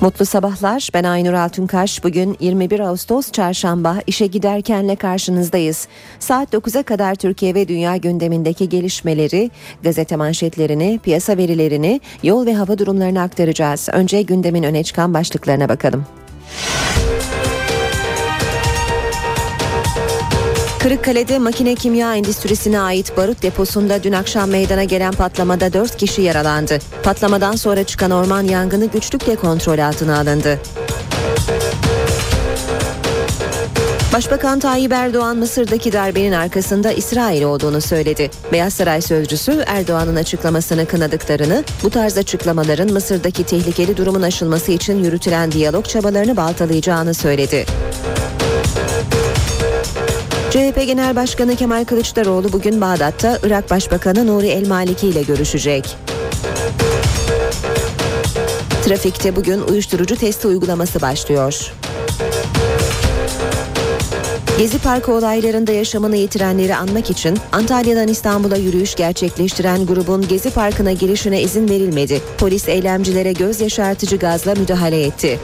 Mutlu sabahlar. Ben Aynur Altunkaş. Bugün 21 Ağustos Çarşamba işe giderkenle karşınızdayız. Saat 9'a kadar Türkiye ve dünya gündemindeki gelişmeleri, gazete manşetlerini, piyasa verilerini, yol ve hava durumlarını aktaracağız. Önce gündemin öne çıkan başlıklarına bakalım. Kırıkkale'de makine kimya endüstrisine ait barut deposunda dün akşam meydana gelen patlamada 4 kişi yaralandı. Patlamadan sonra çıkan orman yangını güçlükle kontrol altına alındı. Başbakan Tayyip Erdoğan Mısır'daki darbenin arkasında İsrail olduğunu söyledi. Beyaz Saray sözcüsü Erdoğan'ın açıklamasını kınadıklarını, bu tarz açıklamaların Mısır'daki tehlikeli durumun aşılması için yürütülen diyalog çabalarını baltalayacağını söyledi. CHP Genel Başkanı Kemal Kılıçdaroğlu bugün Bağdat'ta Irak Başbakanı Nuri El Maliki ile görüşecek. Trafikte bugün uyuşturucu testi uygulaması başlıyor. Gezi Parkı olaylarında yaşamını yitirenleri anmak için Antalya'dan İstanbul'a yürüyüş gerçekleştiren grubun Gezi Parkı'na girişine izin verilmedi. Polis eylemcilere göz yaşartıcı gazla müdahale etti.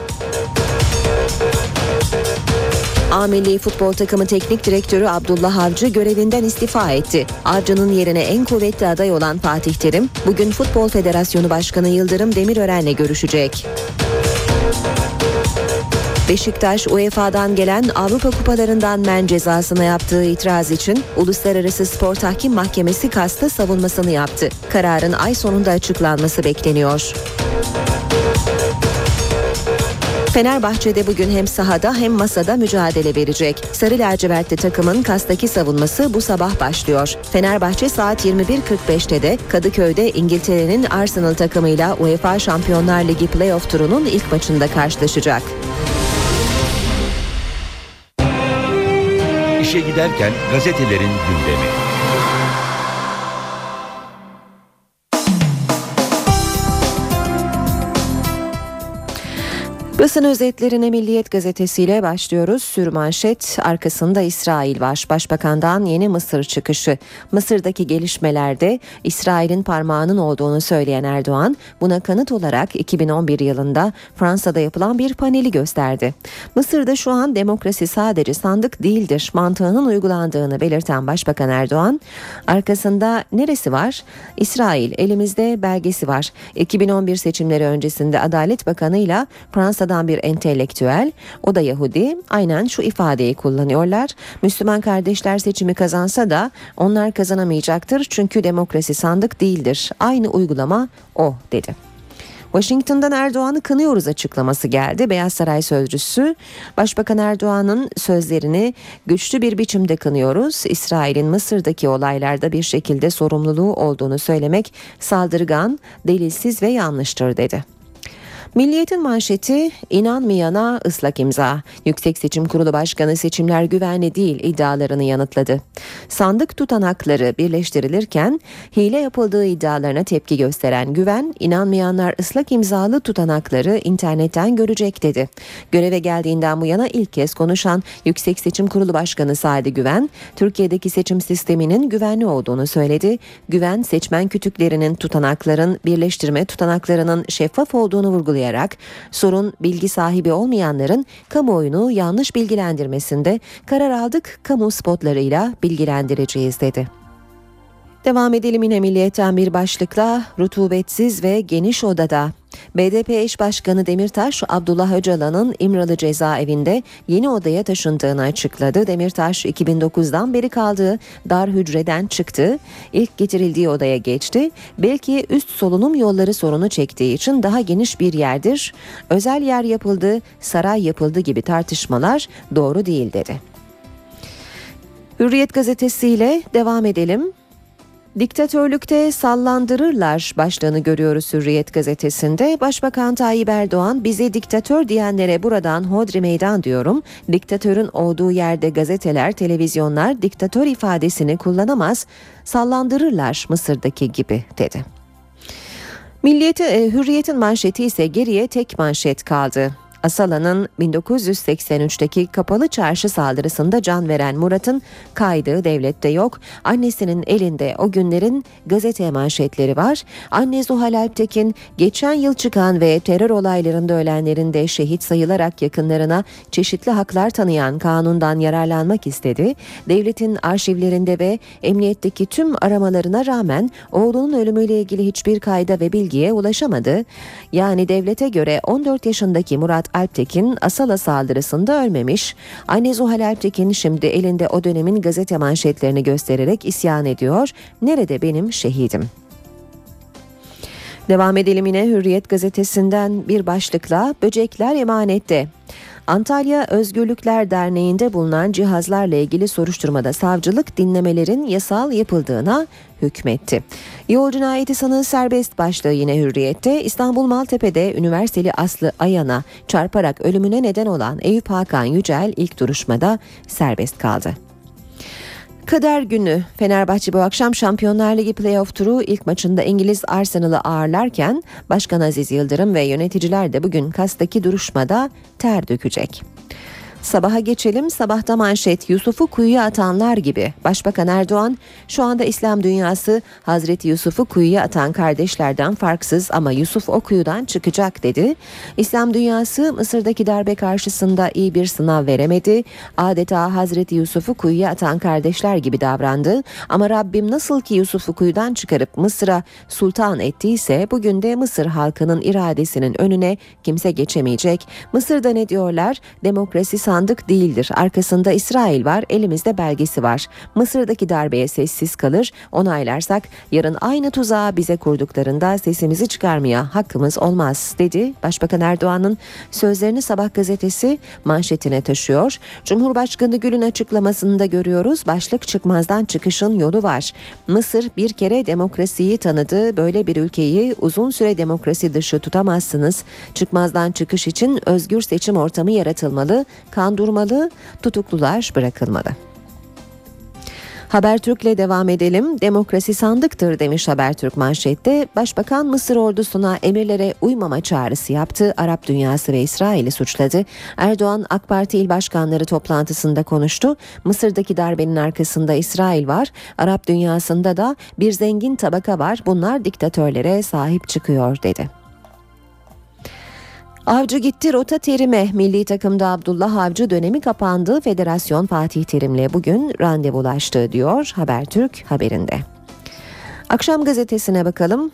A Milli Futbol Takımı Teknik Direktörü Abdullah Avcı görevinden istifa etti. Avcı'nın yerine en kuvvetli aday olan Fatih Terim, bugün Futbol Federasyonu Başkanı Yıldırım Demirören'le görüşecek. Beşiktaş UEFA'dan gelen Avrupa Kupalarından men cezasına yaptığı itiraz için Uluslararası Spor Tahkim Mahkemesi kasta savunmasını yaptı. Kararın ay sonunda açıklanması bekleniyor. Fenerbahçe'de bugün hem sahada hem masada mücadele verecek. Sarı lacivertli takımın kastaki savunması bu sabah başlıyor. Fenerbahçe saat 21.45'te de Kadıköy'de İngiltere'nin Arsenal takımıyla UEFA Şampiyonlar Ligi playoff turunun ilk maçında karşılaşacak. İşe giderken gazetelerin gündemi. Basın özetlerine Milliyet gazetesiyle başlıyoruz. Sürmanşet arkasında İsrail var. Başbakandan yeni Mısır çıkışı. Mısır'daki gelişmelerde İsrail'in parmağının olduğunu söyleyen Erdoğan buna kanıt olarak 2011 yılında Fransa'da yapılan bir paneli gösterdi. Mısır'da şu an demokrasi sadece sandık değildir mantığının uygulandığını belirten Başbakan Erdoğan arkasında neresi var? İsrail elimizde belgesi var. 2011 seçimleri öncesinde Adalet Bakanı ile Fransa'da sıradan bir entelektüel, o da Yahudi, aynen şu ifadeyi kullanıyorlar. Müslüman kardeşler seçimi kazansa da onlar kazanamayacaktır çünkü demokrasi sandık değildir. Aynı uygulama o dedi. Washington'dan Erdoğan'ı kınıyoruz açıklaması geldi. Beyaz Saray sözcüsü Başbakan Erdoğan'ın sözlerini güçlü bir biçimde kınıyoruz. İsrail'in Mısır'daki olaylarda bir şekilde sorumluluğu olduğunu söylemek saldırgan, delilsiz ve yanlıştır dedi. Milliyetin manşeti inanmayana ıslak imza. Yüksek Seçim Kurulu Başkanı seçimler güvenli değil iddialarını yanıtladı. Sandık tutanakları birleştirilirken hile yapıldığı iddialarına tepki gösteren Güven, inanmayanlar ıslak imzalı tutanakları internetten görecek dedi. Göreve geldiğinden bu yana ilk kez konuşan Yüksek Seçim Kurulu Başkanı Sadi Güven, Türkiye'deki seçim sisteminin güvenli olduğunu söyledi. Güven, seçmen kütüklerinin tutanakların birleştirme tutanaklarının şeffaf olduğunu vurgulayarak vurgulayarak sorun bilgi sahibi olmayanların kamuoyunu yanlış bilgilendirmesinde karar aldık kamu spotlarıyla bilgilendireceğiz dedi. Devam edelim yine milliyetten bir başlıkla rutubetsiz ve geniş odada BDP eş başkanı Demirtaş, Abdullah Öcalan'ın İmralı cezaevinde yeni odaya taşındığını açıkladı. Demirtaş 2009'dan beri kaldığı dar hücreden çıktı. İlk getirildiği odaya geçti. Belki üst solunum yolları sorunu çektiği için daha geniş bir yerdir. Özel yer yapıldı, saray yapıldı gibi tartışmalar doğru değil dedi. Hürriyet gazetesiyle devam edelim. Diktatörlükte sallandırırlar başlığını görüyoruz Hürriyet gazetesinde. Başbakan Tayyip Erdoğan bize diktatör diyenlere buradan hodri meydan diyorum. Diktatörün olduğu yerde gazeteler, televizyonlar diktatör ifadesini kullanamaz, sallandırırlar Mısır'daki gibi dedi. Milliyeti, e, Hürriyet'in manşeti ise geriye tek manşet kaldı. Asala'nın 1983'teki kapalı çarşı saldırısında can veren Murat'ın kaydı devlette yok. Annesinin elinde o günlerin gazete manşetleri var. Anne Zuhal Alptekin geçen yıl çıkan ve terör olaylarında ölenlerin de şehit sayılarak yakınlarına çeşitli haklar tanıyan kanundan yararlanmak istedi. Devletin arşivlerinde ve emniyetteki tüm aramalarına rağmen oğlunun ölümüyle ilgili hiçbir kayda ve bilgiye ulaşamadı. Yani devlete göre 14 yaşındaki Murat Alptekin Asala saldırısında ölmemiş. Anne Zuhal Alptekin şimdi elinde o dönemin gazete manşetlerini göstererek isyan ediyor. Nerede benim şehidim? Devam edelim yine Hürriyet gazetesinden bir başlıkla böcekler emanette. Antalya Özgürlükler Derneği'nde bulunan cihazlarla ilgili soruşturmada savcılık dinlemelerin yasal yapıldığına hükmetti. Yol cinayeti sanığı serbest başlığı yine hürriyette İstanbul Maltepe'de üniversiteli Aslı Ayan'a çarparak ölümüne neden olan Eyüp Hakan Yücel ilk duruşmada serbest kaldı. Kader günü Fenerbahçe bu akşam Şampiyonlar Ligi playoff turu ilk maçında İngiliz Arsenal'ı ağırlarken Başkan Aziz Yıldırım ve yöneticiler de bugün Kas'taki duruşmada ter dökecek. Sabaha geçelim. Sabahta manşet Yusuf'u kuyuya atanlar gibi. Başbakan Erdoğan şu anda İslam dünyası Hazreti Yusuf'u kuyuya atan kardeşlerden farksız ama Yusuf o kuyudan çıkacak dedi. İslam dünyası Mısır'daki darbe karşısında iyi bir sınav veremedi. Adeta Hazreti Yusuf'u kuyuya atan kardeşler gibi davrandı. Ama Rabbim nasıl ki Yusuf'u kuyudan çıkarıp Mısır'a sultan ettiyse bugün de Mısır halkının iradesinin önüne kimse geçemeyecek. Mısır'da ne diyorlar? Demokrasi sandık değildir. Arkasında İsrail var, elimizde belgesi var. Mısır'daki darbeye sessiz kalır, onaylarsak yarın aynı tuzağı bize kurduklarında sesimizi çıkarmaya hakkımız olmaz dedi. Başbakan Erdoğan'ın sözlerini Sabah gazetesi manşetine taşıyor. Cumhurbaşkanı Gül'ün açıklamasında görüyoruz. Başlık çıkmazdan çıkışın yolu var. Mısır bir kere demokrasiyi tanıdı. Böyle bir ülkeyi uzun süre demokrasi dışı tutamazsınız. Çıkmazdan çıkış için özgür seçim ortamı yaratılmalı. Kan durmalı, tutuklular bırakılmalı. Habertürk'le devam edelim. Demokrasi sandıktır demiş Habertürk manşette. Başbakan Mısır ordusuna emirlere uymama çağrısı yaptı. Arap dünyası ve İsrail'i suçladı. Erdoğan AK Parti il başkanları toplantısında konuştu. Mısır'daki darbenin arkasında İsrail var. Arap dünyasında da bir zengin tabaka var. Bunlar diktatörlere sahip çıkıyor dedi. Avcı gitti rota terime. Milli takımda Abdullah Avcı dönemi kapandı. Federasyon Fatih Terim'le bugün randevulaştı diyor Habertürk haberinde. Akşam gazetesine bakalım.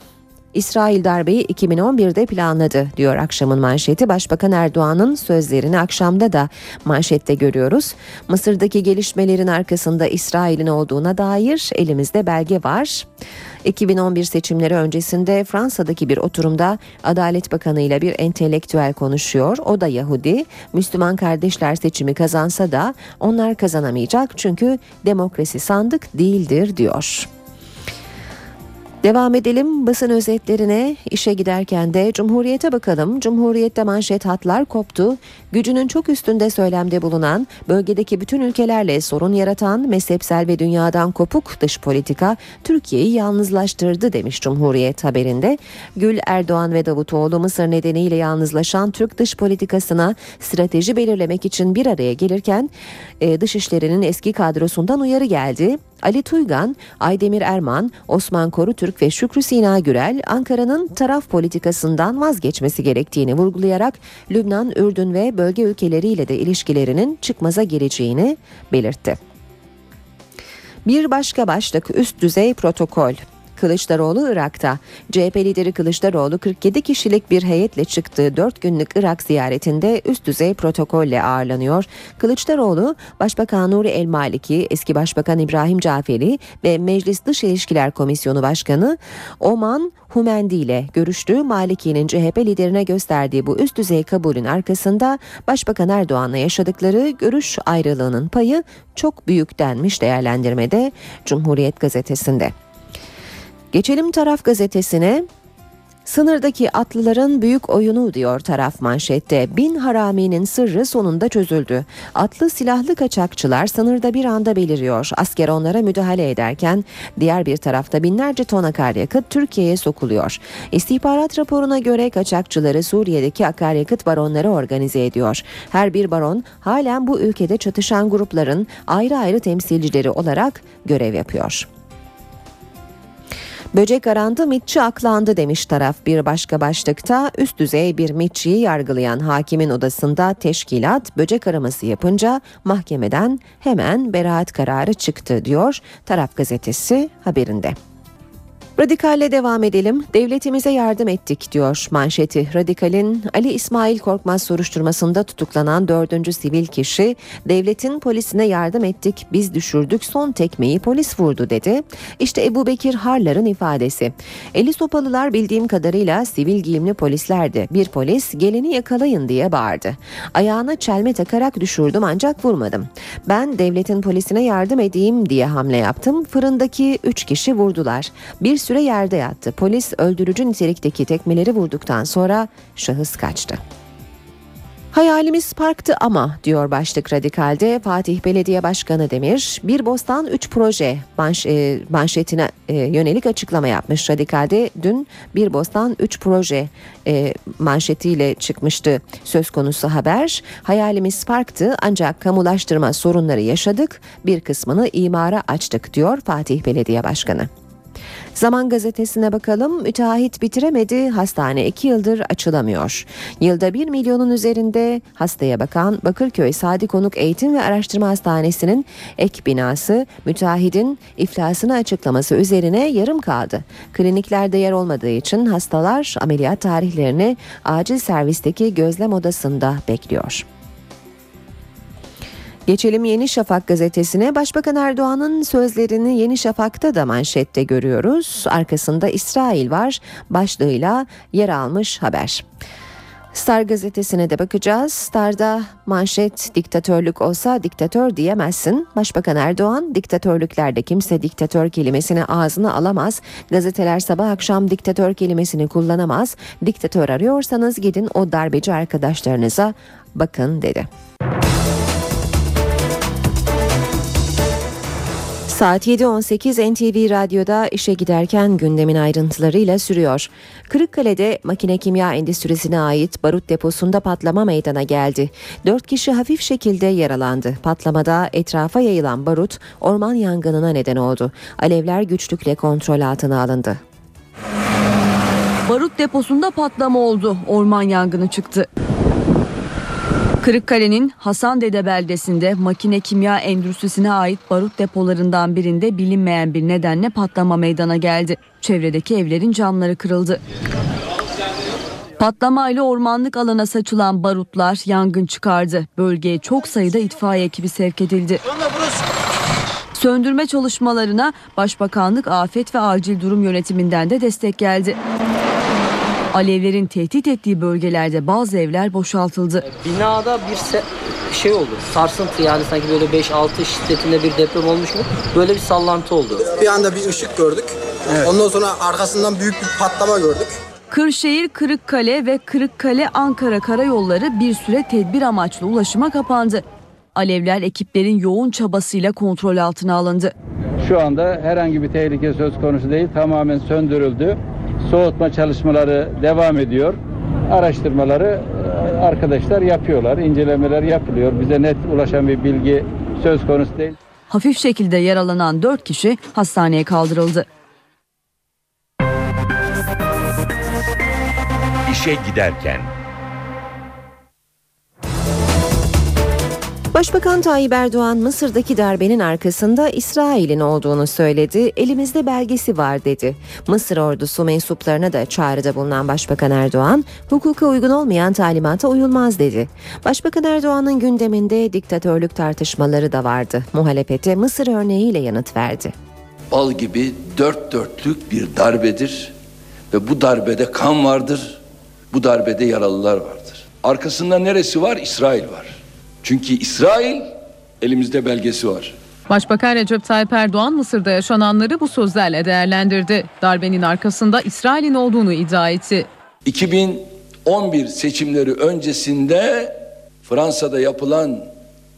İsrail darbeyi 2011'de planladı diyor akşamın manşeti. Başbakan Erdoğan'ın sözlerini akşamda da manşette görüyoruz. Mısır'daki gelişmelerin arkasında İsrail'in olduğuna dair elimizde belge var. 2011 seçimleri öncesinde Fransa'daki bir oturumda Adalet Bakanı ile bir entelektüel konuşuyor. O da Yahudi. Müslüman kardeşler seçimi kazansa da onlar kazanamayacak çünkü demokrasi sandık değildir diyor. Devam edelim basın özetlerine. işe giderken de Cumhuriyet'e bakalım. Cumhuriyet'te manşet hatlar koptu. Gücünün çok üstünde söylemde bulunan, bölgedeki bütün ülkelerle sorun yaratan, mezhepsel ve dünyadan kopuk dış politika Türkiye'yi yalnızlaştırdı demiş Cumhuriyet haberinde. Gül Erdoğan ve Davutoğlu Mısır nedeniyle yalnızlaşan Türk dış politikasına strateji belirlemek için bir araya gelirken e, dışişlerinin eski kadrosundan uyarı geldi. Ali Tuygan, Aydemir Erman, Osman Korutürk ve Şükrü Sina Gürel Ankara'nın taraf politikasından vazgeçmesi gerektiğini vurgulayarak Lübnan, Ürdün ve bölge ülkeleriyle de ilişkilerinin çıkmaza gireceğini belirtti. Bir başka başlık üst düzey protokol. Kılıçdaroğlu Irak'ta. CHP lideri Kılıçdaroğlu 47 kişilik bir heyetle çıktığı 4 günlük Irak ziyaretinde üst düzey protokolle ağırlanıyor. Kılıçdaroğlu, Başbakan Nuri El Maliki, eski Başbakan İbrahim Caferi ve Meclis Dış İlişkiler Komisyonu Başkanı Oman Humendi ile görüştü. Maliki'nin CHP liderine gösterdiği bu üst düzey kabulün arkasında Başbakan Erdoğan'la yaşadıkları görüş ayrılığının payı çok büyük denmiş değerlendirmede Cumhuriyet gazetesinde. Geçelim taraf gazetesine. Sınırdaki atlıların büyük oyunu diyor taraf manşette. Bin haraminin sırrı sonunda çözüldü. Atlı silahlı kaçakçılar sınırda bir anda beliriyor. Asker onlara müdahale ederken diğer bir tarafta binlerce ton akaryakıt Türkiye'ye sokuluyor. İstihbarat raporuna göre kaçakçıları Suriye'deki akaryakıt baronları organize ediyor. Her bir baron halen bu ülkede çatışan grupların ayrı ayrı temsilcileri olarak görev yapıyor. Böcek arandı, mitçi aklandı demiş taraf bir başka başlıkta. Üst düzey bir mitçiyi yargılayan hakimin odasında teşkilat böcek araması yapınca mahkemeden hemen beraat kararı çıktı diyor taraf gazetesi haberinde. Radikalle devam edelim. Devletimize yardım ettik diyor manşeti. Radikal'in Ali İsmail Korkmaz soruşturmasında tutuklanan dördüncü sivil kişi devletin polisine yardım ettik biz düşürdük son tekmeyi polis vurdu dedi. İşte Ebu Bekir Harlar'ın ifadesi. Eli sopalılar bildiğim kadarıyla sivil giyimli polislerdi. Bir polis gelini yakalayın diye bağırdı. Ayağına çelme takarak düşürdüm ancak vurmadım. Ben devletin polisine yardım edeyim diye hamle yaptım. Fırındaki üç kişi vurdular. Bir süre yerde yattı. Polis öldürücü nitelikteki tekmeleri vurduktan sonra şahıs kaçtı. Hayalimiz parktı ama diyor başlık radikalde Fatih Belediye Başkanı Demir bir bostan 3 proje manş, e, manşetine e, yönelik açıklama yapmış radikalde dün bir bostan 3 proje e, manşetiyle çıkmıştı söz konusu haber hayalimiz parktı ancak kamulaştırma sorunları yaşadık bir kısmını imara açtık diyor Fatih Belediye Başkanı. Zaman gazetesine bakalım. Müteahhit bitiremedi. Hastane iki yıldır açılamıyor. Yılda bir milyonun üzerinde hastaya bakan Bakırköy Sadi Konuk Eğitim ve Araştırma Hastanesi'nin ek binası müteahhidin iflasını açıklaması üzerine yarım kaldı. Kliniklerde yer olmadığı için hastalar ameliyat tarihlerini acil servisteki gözlem odasında bekliyor. Geçelim Yeni Şafak gazetesine. Başbakan Erdoğan'ın sözlerini Yeni Şafak'ta da manşette görüyoruz. Arkasında İsrail var başlığıyla yer almış haber. Star gazetesine de bakacağız. Star'da manşet diktatörlük olsa diktatör diyemezsin. Başbakan Erdoğan diktatörlüklerde kimse diktatör kelimesini ağzına alamaz. Gazeteler sabah akşam diktatör kelimesini kullanamaz. Diktatör arıyorsanız gidin o darbeci arkadaşlarınıza bakın dedi. Saat 7.18 NTV Radyo'da işe giderken gündemin ayrıntılarıyla sürüyor. Kırıkkale'de makine kimya endüstrisine ait barut deposunda patlama meydana geldi. Dört kişi hafif şekilde yaralandı. Patlamada etrafa yayılan barut orman yangınına neden oldu. Alevler güçlükle kontrol altına alındı. Barut deposunda patlama oldu. Orman yangını çıktı. Kırıkkale'nin Hasandede beldesinde makine kimya endüstrisine ait barut depolarından birinde bilinmeyen bir nedenle patlama meydana geldi. Çevredeki evlerin camları kırıldı. Patlamayla ormanlık alana saçılan barutlar yangın çıkardı. Bölgeye çok sayıda itfaiye ekibi sevk edildi. Söndürme çalışmalarına Başbakanlık Afet ve Acil Durum Yönetiminden de destek geldi. Alevlerin tehdit ettiği bölgelerde bazı evler boşaltıldı. Binada bir se- şey oldu. Sarsıntı yani sanki böyle 5-6 şiddetinde bir deprem olmuş mu? Böyle bir sallantı oldu. Bir anda bir ışık gördük. Ondan sonra arkasından büyük bir patlama gördük. Kırşehir, Kırıkkale ve Kırıkkale Ankara karayolları bir süre tedbir amaçlı ulaşıma kapandı. Alevler ekiplerin yoğun çabasıyla kontrol altına alındı. Şu anda herhangi bir tehlike söz konusu değil. Tamamen söndürüldü. Soğutma çalışmaları devam ediyor. Araştırmaları e, arkadaşlar yapıyorlar. incelemeler yapılıyor. Bize net ulaşan bir bilgi söz konusu değil. Hafif şekilde yaralanan 4 kişi hastaneye kaldırıldı. İşe giderken Başbakan Tayyip Erdoğan Mısır'daki darbenin arkasında İsrail'in olduğunu söyledi. Elimizde belgesi var dedi. Mısır ordusu mensuplarına da çağrıda bulunan Başbakan Erdoğan, hukuka uygun olmayan talimata uyulmaz dedi. Başbakan Erdoğan'ın gündeminde diktatörlük tartışmaları da vardı. Muhalefete Mısır örneğiyle yanıt verdi. bal gibi dört dörtlük bir darbedir ve bu darbede kan vardır, bu darbede yaralılar vardır. Arkasında neresi var? İsrail var. Çünkü İsrail elimizde belgesi var. Başbakan Recep Tayyip Erdoğan Mısır'da yaşananları bu sözlerle değerlendirdi. Darbenin arkasında İsrail'in olduğunu iddia etti. 2011 seçimleri öncesinde Fransa'da yapılan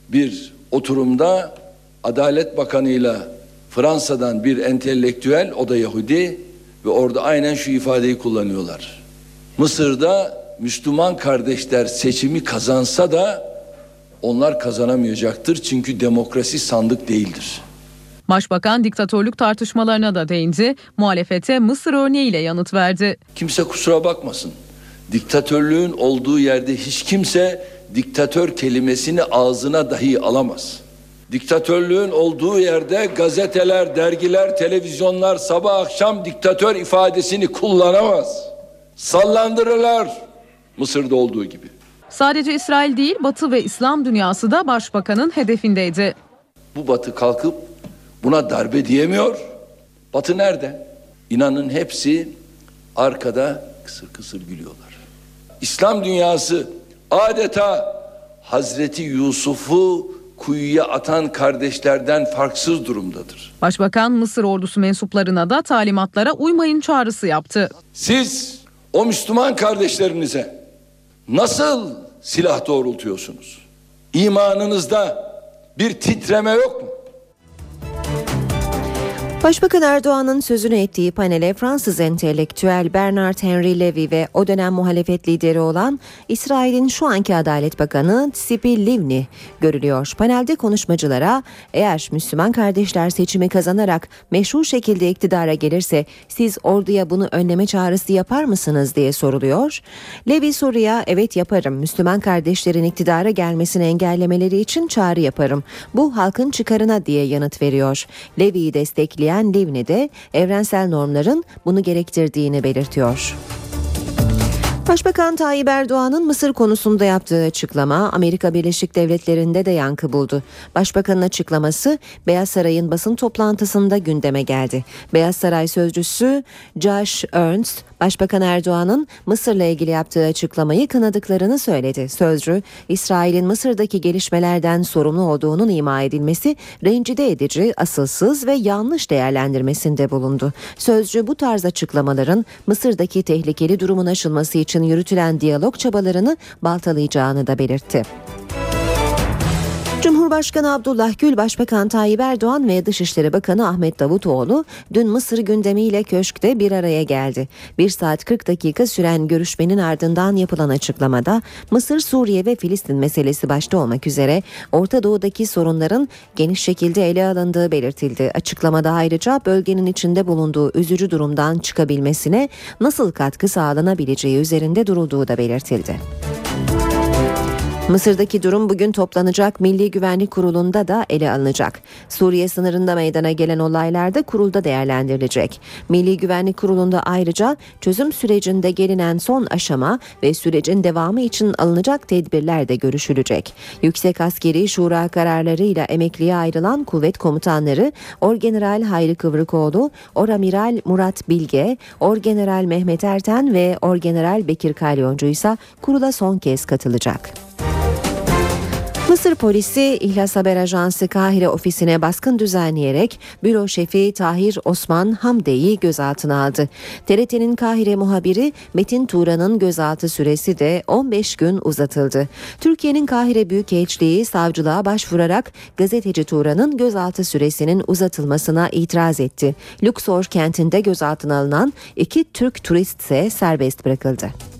bir oturumda Adalet Bakanı'yla Fransa'dan bir entelektüel, o da Yahudi ve orada aynen şu ifadeyi kullanıyorlar. Mısır'da Müslüman kardeşler seçimi kazansa da onlar kazanamayacaktır çünkü demokrasi sandık değildir. Başbakan diktatörlük tartışmalarına da değindi. Muhalefete Mısır örneğiyle yanıt verdi. Kimse kusura bakmasın. Diktatörlüğün olduğu yerde hiç kimse diktatör kelimesini ağzına dahi alamaz. Diktatörlüğün olduğu yerde gazeteler, dergiler, televizyonlar sabah akşam diktatör ifadesini kullanamaz. Sallandırırlar Mısır'da olduğu gibi. Sadece İsrail değil Batı ve İslam dünyası da başbakanın hedefindeydi. Bu batı kalkıp buna darbe diyemiyor. Batı nerede? İnanın hepsi arkada kısır kısır gülüyorlar. İslam dünyası adeta Hazreti Yusuf'u kuyuya atan kardeşlerden farksız durumdadır. Başbakan Mısır ordusu mensuplarına da talimatlara uymayın çağrısı yaptı. Siz o Müslüman kardeşlerinize nasıl silah doğrultuyorsunuz? İmanınızda bir titreme yok mu? Başbakan Erdoğan'ın sözünü ettiği panele Fransız entelektüel Bernard Henry Levy ve o dönem muhalefet lideri olan İsrail'in şu anki Adalet Bakanı Tzipi Livni görülüyor. Panelde konuşmacılara eğer Müslüman kardeşler seçimi kazanarak meşru şekilde iktidara gelirse siz orduya bunu önleme çağrısı yapar mısınız diye soruluyor. Levy soruya evet yaparım Müslüman kardeşlerin iktidara gelmesini engellemeleri için çağrı yaparım. Bu halkın çıkarına diye yanıt veriyor. Levy'yi destekleyen Livni de evrensel normların bunu gerektirdiğini belirtiyor. Başbakan Tayyip Erdoğan'ın Mısır konusunda yaptığı açıklama Amerika Birleşik Devletleri'nde de yankı buldu. Başbakanın açıklaması Beyaz Saray'ın basın toplantısında gündeme geldi. Beyaz Saray sözcüsü Josh Ernst, Başbakan Erdoğan'ın Mısır'la ilgili yaptığı açıklamayı kınadıklarını söyledi. Sözcü, İsrail'in Mısır'daki gelişmelerden sorumlu olduğunun ima edilmesi rencide edici, asılsız ve yanlış değerlendirmesinde bulundu. Sözcü bu tarz açıklamaların Mısır'daki tehlikeli durumun aşılması için yürütülen diyalog çabalarını baltalayacağını da belirtti. Cumhurbaşkanı Abdullah Gül, Başbakan Tayyip Erdoğan ve Dışişleri Bakanı Ahmet Davutoğlu dün Mısır gündemiyle köşkte bir araya geldi. 1 saat 40 dakika süren görüşmenin ardından yapılan açıklamada Mısır, Suriye ve Filistin meselesi başta olmak üzere Orta Doğu'daki sorunların geniş şekilde ele alındığı belirtildi. Açıklamada ayrıca bölgenin içinde bulunduğu üzücü durumdan çıkabilmesine nasıl katkı sağlanabileceği üzerinde durulduğu da belirtildi. Mısır'daki durum bugün toplanacak Milli Güvenlik Kurulu'nda da ele alınacak. Suriye sınırında meydana gelen olaylar da kurulda değerlendirilecek. Milli Güvenlik Kurulu'nda ayrıca çözüm sürecinde gelinen son aşama ve sürecin devamı için alınacak tedbirler de görüşülecek. Yüksek Askeri Şura kararlarıyla emekliye ayrılan kuvvet komutanları Orgeneral Hayri Kıvrıkoğlu, Oramiral Murat Bilge, Orgeneral Mehmet Erten ve Orgeneral Bekir Kalyoncu ise kurula son kez katılacak. Mısır polisi İhlas Haber Ajansı Kahire ofisine baskın düzenleyerek büro şefi Tahir Osman Hamde'yi gözaltına aldı. TRT'nin Kahire muhabiri Metin Turan'ın gözaltı süresi de 15 gün uzatıldı. Türkiye'nin Kahire Büyükelçiliği savcılığa başvurarak gazeteci Turan'ın gözaltı süresinin uzatılmasına itiraz etti. Luxor kentinde gözaltına alınan iki Türk turist ise serbest bırakıldı.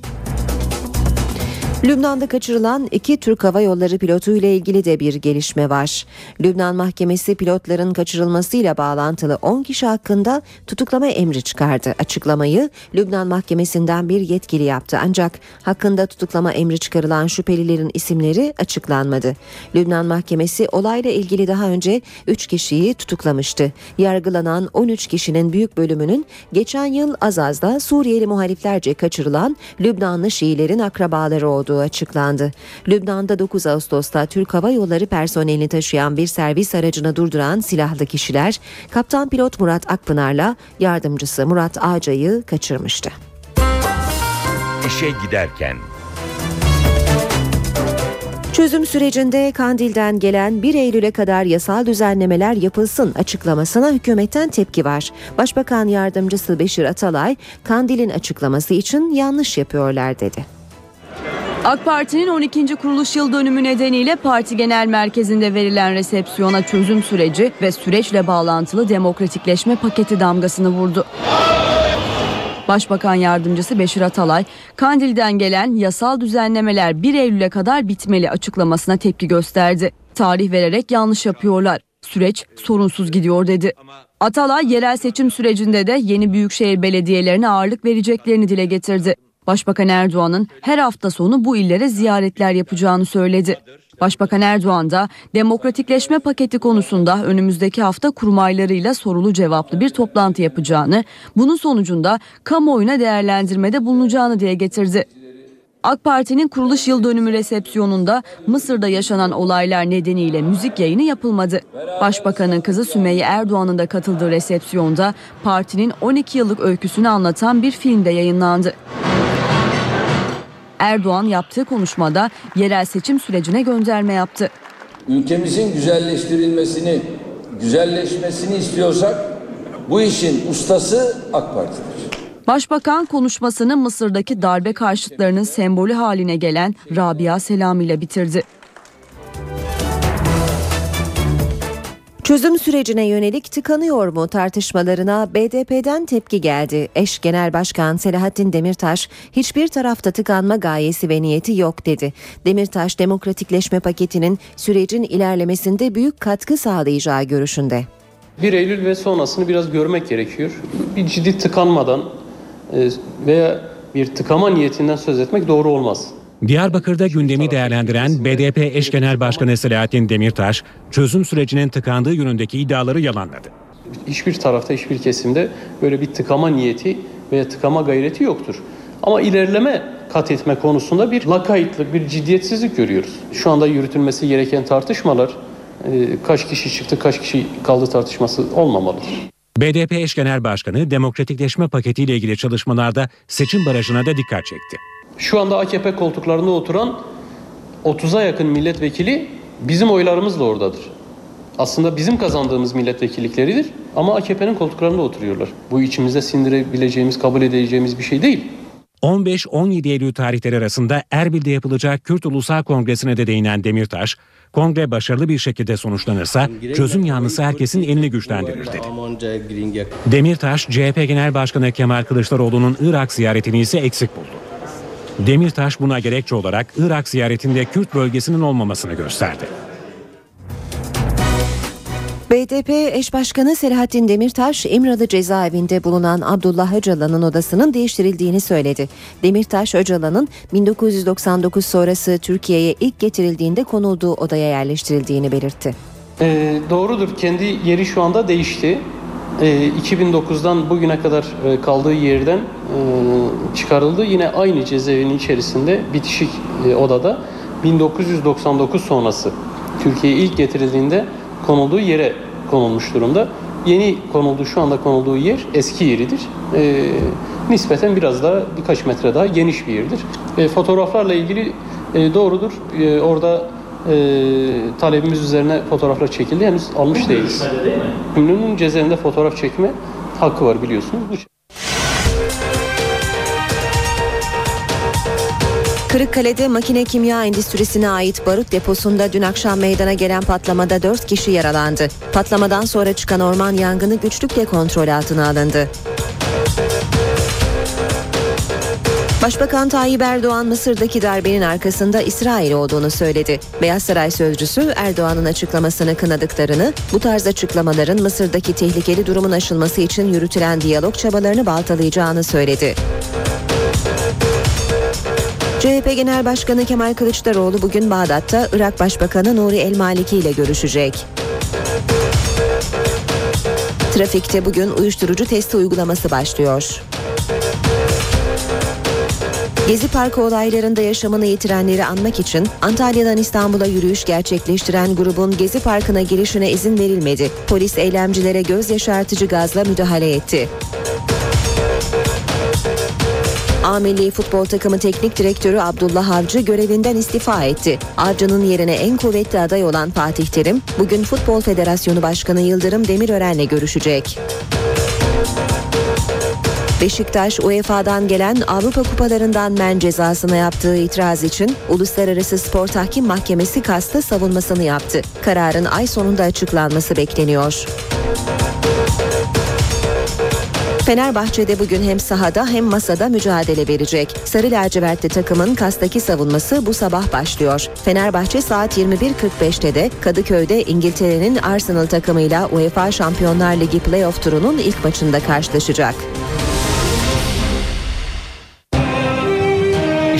Lübnan'da kaçırılan iki Türk Hava Yolları pilotu ile ilgili de bir gelişme var. Lübnan Mahkemesi pilotların kaçırılmasıyla bağlantılı 10 kişi hakkında tutuklama emri çıkardı. Açıklamayı Lübnan Mahkemesi'nden bir yetkili yaptı ancak hakkında tutuklama emri çıkarılan şüphelilerin isimleri açıklanmadı. Lübnan Mahkemesi olayla ilgili daha önce 3 kişiyi tutuklamıştı. Yargılanan 13 kişinin büyük bölümünün geçen yıl Azaz'da Suriyeli muhaliflerce kaçırılan Lübnanlı Şiilerin akrabaları olduğu açıklandı. Lübnan'da 9 Ağustos'ta Türk Hava Yolları personelini taşıyan bir servis aracını durduran silahlı kişiler kaptan pilot Murat Akpınar'la yardımcısı Murat Ağca'yı kaçırmıştı. İşe giderken Çözüm sürecinde Kandil'den gelen 1 Eylül'e kadar yasal düzenlemeler yapılsın açıklamasına hükümetten tepki var. Başbakan yardımcısı Beşir Atalay, Kandil'in açıklaması için yanlış yapıyorlar dedi. AK Parti'nin 12. kuruluş yıl dönümü nedeniyle parti genel merkezinde verilen resepsiyona çözüm süreci ve süreçle bağlantılı demokratikleşme paketi damgasını vurdu. Başbakan Yardımcısı Beşir Atalay, Kandil'den gelen yasal düzenlemeler 1 Eylül'e kadar bitmeli açıklamasına tepki gösterdi. Tarih vererek yanlış yapıyorlar. Süreç sorunsuz gidiyor dedi. Atalay yerel seçim sürecinde de yeni büyükşehir belediyelerine ağırlık vereceklerini dile getirdi. Başbakan Erdoğan'ın her hafta sonu bu illere ziyaretler yapacağını söyledi. Başbakan Erdoğan da demokratikleşme paketi konusunda önümüzdeki hafta kurmaylarıyla sorulu cevaplı bir toplantı yapacağını, bunun sonucunda kamuoyuna değerlendirmede bulunacağını dile getirdi. AK Parti'nin kuruluş yıl dönümü resepsiyonunda Mısır'da yaşanan olaylar nedeniyle müzik yayını yapılmadı. Başbakanın kızı Sümeyye Erdoğan'ın da katıldığı resepsiyonda partinin 12 yıllık öyküsünü anlatan bir film de yayınlandı. Erdoğan yaptığı konuşmada yerel seçim sürecine gönderme yaptı. Ülkemizin güzelleştirilmesini, güzelleşmesini istiyorsak bu işin ustası AK Parti'dir. Başbakan konuşmasını Mısır'daki darbe karşıtlarının sembolü haline gelen Rabia Selami ile bitirdi. Çözüm sürecine yönelik tıkanıyor mu tartışmalarına BDP'den tepki geldi. Eş Genel Başkan Selahattin Demirtaş hiçbir tarafta tıkanma gayesi ve niyeti yok dedi. Demirtaş demokratikleşme paketinin sürecin ilerlemesinde büyük katkı sağlayacağı görüşünde. 1 Eylül ve sonrasını biraz görmek gerekiyor. Bir ciddi tıkanmadan e, veya bir tıkama niyetinden söz etmek doğru olmaz. Diyarbakır'da gündemi değerlendiren BDP eş genel başkanı Selahattin Demirtaş, çözüm sürecinin tıkandığı yönündeki iddiaları yalanladı. Hiçbir tarafta, hiçbir kesimde böyle bir tıkama niyeti veya tıkama gayreti yoktur. Ama ilerleme kat etme konusunda bir lakaytlık, bir ciddiyetsizlik görüyoruz. Şu anda yürütülmesi gereken tartışmalar e, kaç kişi çıktı, kaç kişi kaldı tartışması olmamalıdır. BDP eş genel başkanı demokratikleşme paketiyle ilgili çalışmalarda seçim barajına da dikkat çekti. Şu anda AKP koltuklarında oturan 30'a yakın milletvekili bizim oylarımızla oradadır. Aslında bizim kazandığımız milletvekillikleridir ama AKP'nin koltuklarında oturuyorlar. Bu içimizde sindirebileceğimiz, kabul edeceğimiz bir şey değil. 15-17 Eylül tarihleri arasında Erbil'de yapılacak Kürt Ulusal Kongresi'ne de değinen Demirtaş, kongre başarılı bir şekilde sonuçlanırsa çözüm yanlısı herkesin elini güçlendirir dedi. Demirtaş, CHP Genel Başkanı Kemal Kılıçdaroğlu'nun Irak ziyaretini ise eksik buldu. Demirtaş buna gerekçe olarak Irak ziyaretinde Kürt bölgesinin olmamasını gösterdi. BDP eş başkanı Selahattin Demirtaş, İmralı cezaevinde bulunan Abdullah Öcalan'ın odasının değiştirildiğini söyledi. Demirtaş, Öcalan'ın 1999 sonrası Türkiye'ye ilk getirildiğinde konulduğu odaya yerleştirildiğini belirtti. Ee, doğrudur, kendi yeri şu anda değişti. Ee, 2009'dan bugüne kadar e, kaldığı yerden e, çıkarıldı. Yine aynı cezaevinin içerisinde bitişik e, odada 1999 sonrası Türkiye'ye ilk getirildiğinde konulduğu yere konulmuş durumda. Yeni konulduğu şu anda konulduğu yer eski yeridir. E, nispeten biraz daha birkaç metre daha geniş bir yerdir. E, fotoğraflarla ilgili e, doğrudur. E, orada e, talebimiz üzerine fotoğraflar çekildi. Henüz almış değiliz. Ünlünün cezaevinde fotoğraf çekme hakkı var biliyorsunuz. Bu Kırıkkale'de makine kimya endüstrisine ait barut deposunda dün akşam meydana gelen patlamada 4 kişi yaralandı. Patlamadan sonra çıkan orman yangını güçlükle kontrol altına alındı. Başbakan Tayyip Erdoğan Mısır'daki darbenin arkasında İsrail olduğunu söyledi. Beyaz Saray sözcüsü Erdoğan'ın açıklamasını kınadıklarını, bu tarz açıklamaların Mısır'daki tehlikeli durumun aşılması için yürütülen diyalog çabalarını baltalayacağını söyledi. CHP Genel Başkanı Kemal Kılıçdaroğlu bugün Bağdat'ta Irak Başbakanı Nuri El Maliki ile görüşecek. Trafikte bugün uyuşturucu testi uygulaması başlıyor. Gezi Parkı olaylarında yaşamını yitirenleri anmak için Antalya'dan İstanbul'a yürüyüş gerçekleştiren grubun Gezi Parkı'na girişine izin verilmedi. Polis eylemcilere göz yaşartıcı gazla müdahale etti. A Milli Futbol Takımı Teknik Direktörü Abdullah Avcı görevinden istifa etti. Avcı'nın yerine en kuvvetli aday olan Fatih Terim, bugün Futbol Federasyonu Başkanı Yıldırım Demirören'le görüşecek. Beşiktaş UEFA'dan gelen Avrupa Kupalarından men cezasına yaptığı itiraz için Uluslararası Spor Tahkim Mahkemesi kastı savunmasını yaptı. Kararın ay sonunda açıklanması bekleniyor. Fenerbahçe'de bugün hem sahada hem masada mücadele verecek. Sarı lacivertli takımın kastaki savunması bu sabah başlıyor. Fenerbahçe saat 21.45'te de Kadıköy'de İngiltere'nin Arsenal takımıyla UEFA Şampiyonlar Ligi playoff turunun ilk maçında karşılaşacak.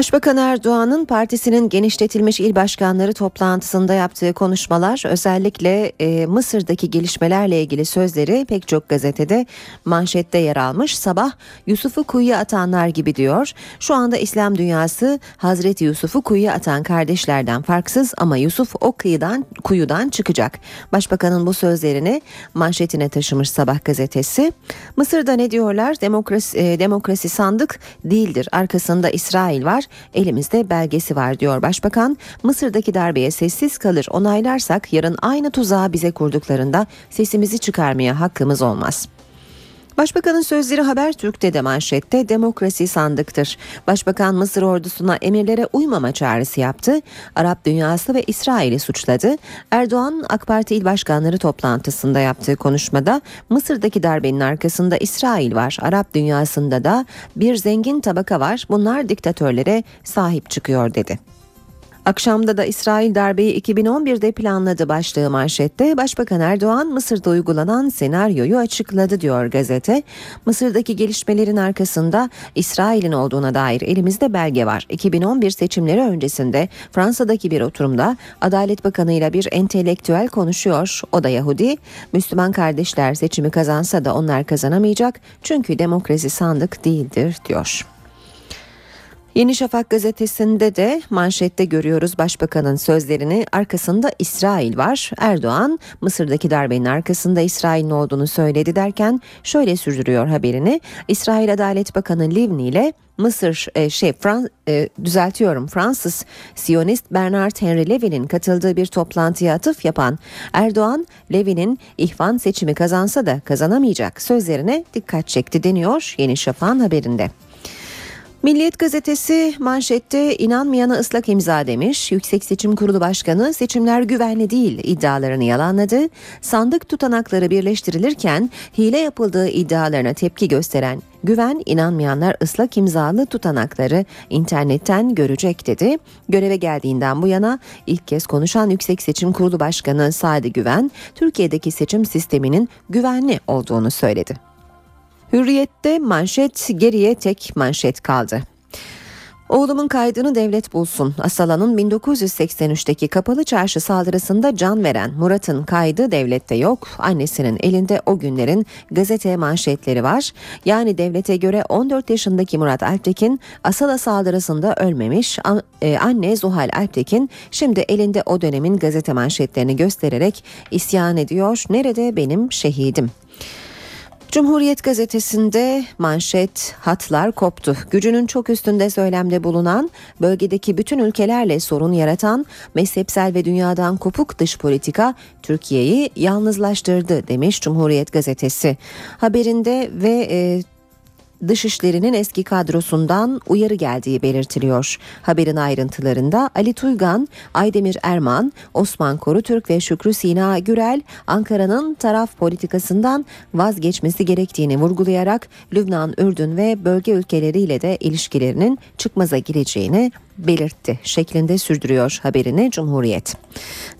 Başbakan Erdoğan'ın partisinin genişletilmiş il başkanları toplantısında yaptığı konuşmalar özellikle e, Mısır'daki gelişmelerle ilgili sözleri pek çok gazetede manşette yer almış. Sabah Yusuf'u kuyuya atanlar gibi diyor. Şu anda İslam dünyası Hazreti Yusuf'u kuyuya atan kardeşlerden farksız ama Yusuf o kıyıdan kuyudan çıkacak. Başbakanın bu sözlerini manşetine taşımış Sabah gazetesi. Mısır'da ne diyorlar? Demokrasi, e, demokrasi sandık değildir. Arkasında İsrail var elimizde belgesi var diyor başbakan. Mısır'daki darbeye sessiz kalır onaylarsak yarın aynı tuzağı bize kurduklarında sesimizi çıkarmaya hakkımız olmaz. Başbakanın sözleri Habertürk'te de manşette demokrasi sandıktır. Başbakan Mısır ordusuna emirlere uymama çağrısı yaptı. Arap dünyası ve İsrail'i suçladı. Erdoğan AK Parti il başkanları toplantısında yaptığı konuşmada Mısır'daki darbenin arkasında İsrail var. Arap dünyasında da bir zengin tabaka var. Bunlar diktatörlere sahip çıkıyor dedi. Akşamda da İsrail darbeyi 2011'de planladı başlığı manşette. Başbakan Erdoğan Mısır'da uygulanan senaryoyu açıkladı diyor gazete. Mısır'daki gelişmelerin arkasında İsrail'in olduğuna dair elimizde belge var. 2011 seçimleri öncesinde Fransa'daki bir oturumda Adalet Bakanı ile bir entelektüel konuşuyor. O da Yahudi. Müslüman kardeşler seçimi kazansa da onlar kazanamayacak. Çünkü demokrasi sandık değildir diyor. Yeni Şafak gazetesinde de manşette görüyoruz başbakanın sözlerini arkasında İsrail var. Erdoğan Mısır'daki darbenin arkasında İsrail'in olduğunu söyledi derken şöyle sürdürüyor haberini. İsrail Adalet Bakanı Livni ile Mısır e, şey Frans e, düzeltiyorum Fransız Siyonist Bernard Henry Levy'nin katıldığı bir toplantıya atıf yapan Erdoğan Levy'nin ihvan seçimi kazansa da kazanamayacak sözlerine dikkat çekti deniyor Yeni Şafak'ın haberinde. Milliyet gazetesi manşette inanmayana ıslak imza demiş. Yüksek Seçim Kurulu Başkanı seçimler güvenli değil iddialarını yalanladı. Sandık tutanakları birleştirilirken hile yapıldığı iddialarına tepki gösteren Güven inanmayanlar ıslak imzalı tutanakları internetten görecek dedi. Göreve geldiğinden bu yana ilk kez konuşan Yüksek Seçim Kurulu Başkanı Sadi Güven, Türkiye'deki seçim sisteminin güvenli olduğunu söyledi. Hürriyette manşet geriye tek manşet kaldı. Oğlumun kaydını devlet bulsun. Asala'nın 1983'teki kapalı çarşı saldırısında can veren Murat'ın kaydı devlette yok. Annesinin elinde o günlerin gazete manşetleri var. Yani devlete göre 14 yaşındaki Murat Alptekin Asala saldırısında ölmemiş. E, anne Zuhal Alptekin şimdi elinde o dönemin gazete manşetlerini göstererek isyan ediyor. Nerede benim şehidim? Cumhuriyet gazetesinde manşet hatlar koptu. Gücünün çok üstünde söylemde bulunan, bölgedeki bütün ülkelerle sorun yaratan, mezhepsel ve dünyadan kopuk dış politika Türkiye'yi yalnızlaştırdı demiş Cumhuriyet gazetesi. Haberinde ve e, Dışişleri'nin eski kadrosundan uyarı geldiği belirtiliyor. Haberin ayrıntılarında Ali Tuygan, Aydemir Erman, Osman Korutürk ve Şükrü Sina Gürel Ankara'nın taraf politikasından vazgeçmesi gerektiğini vurgulayarak Lübnan, Ürdün ve bölge ülkeleriyle de ilişkilerinin çıkmaza gireceğini belirtti şeklinde sürdürüyor haberini Cumhuriyet.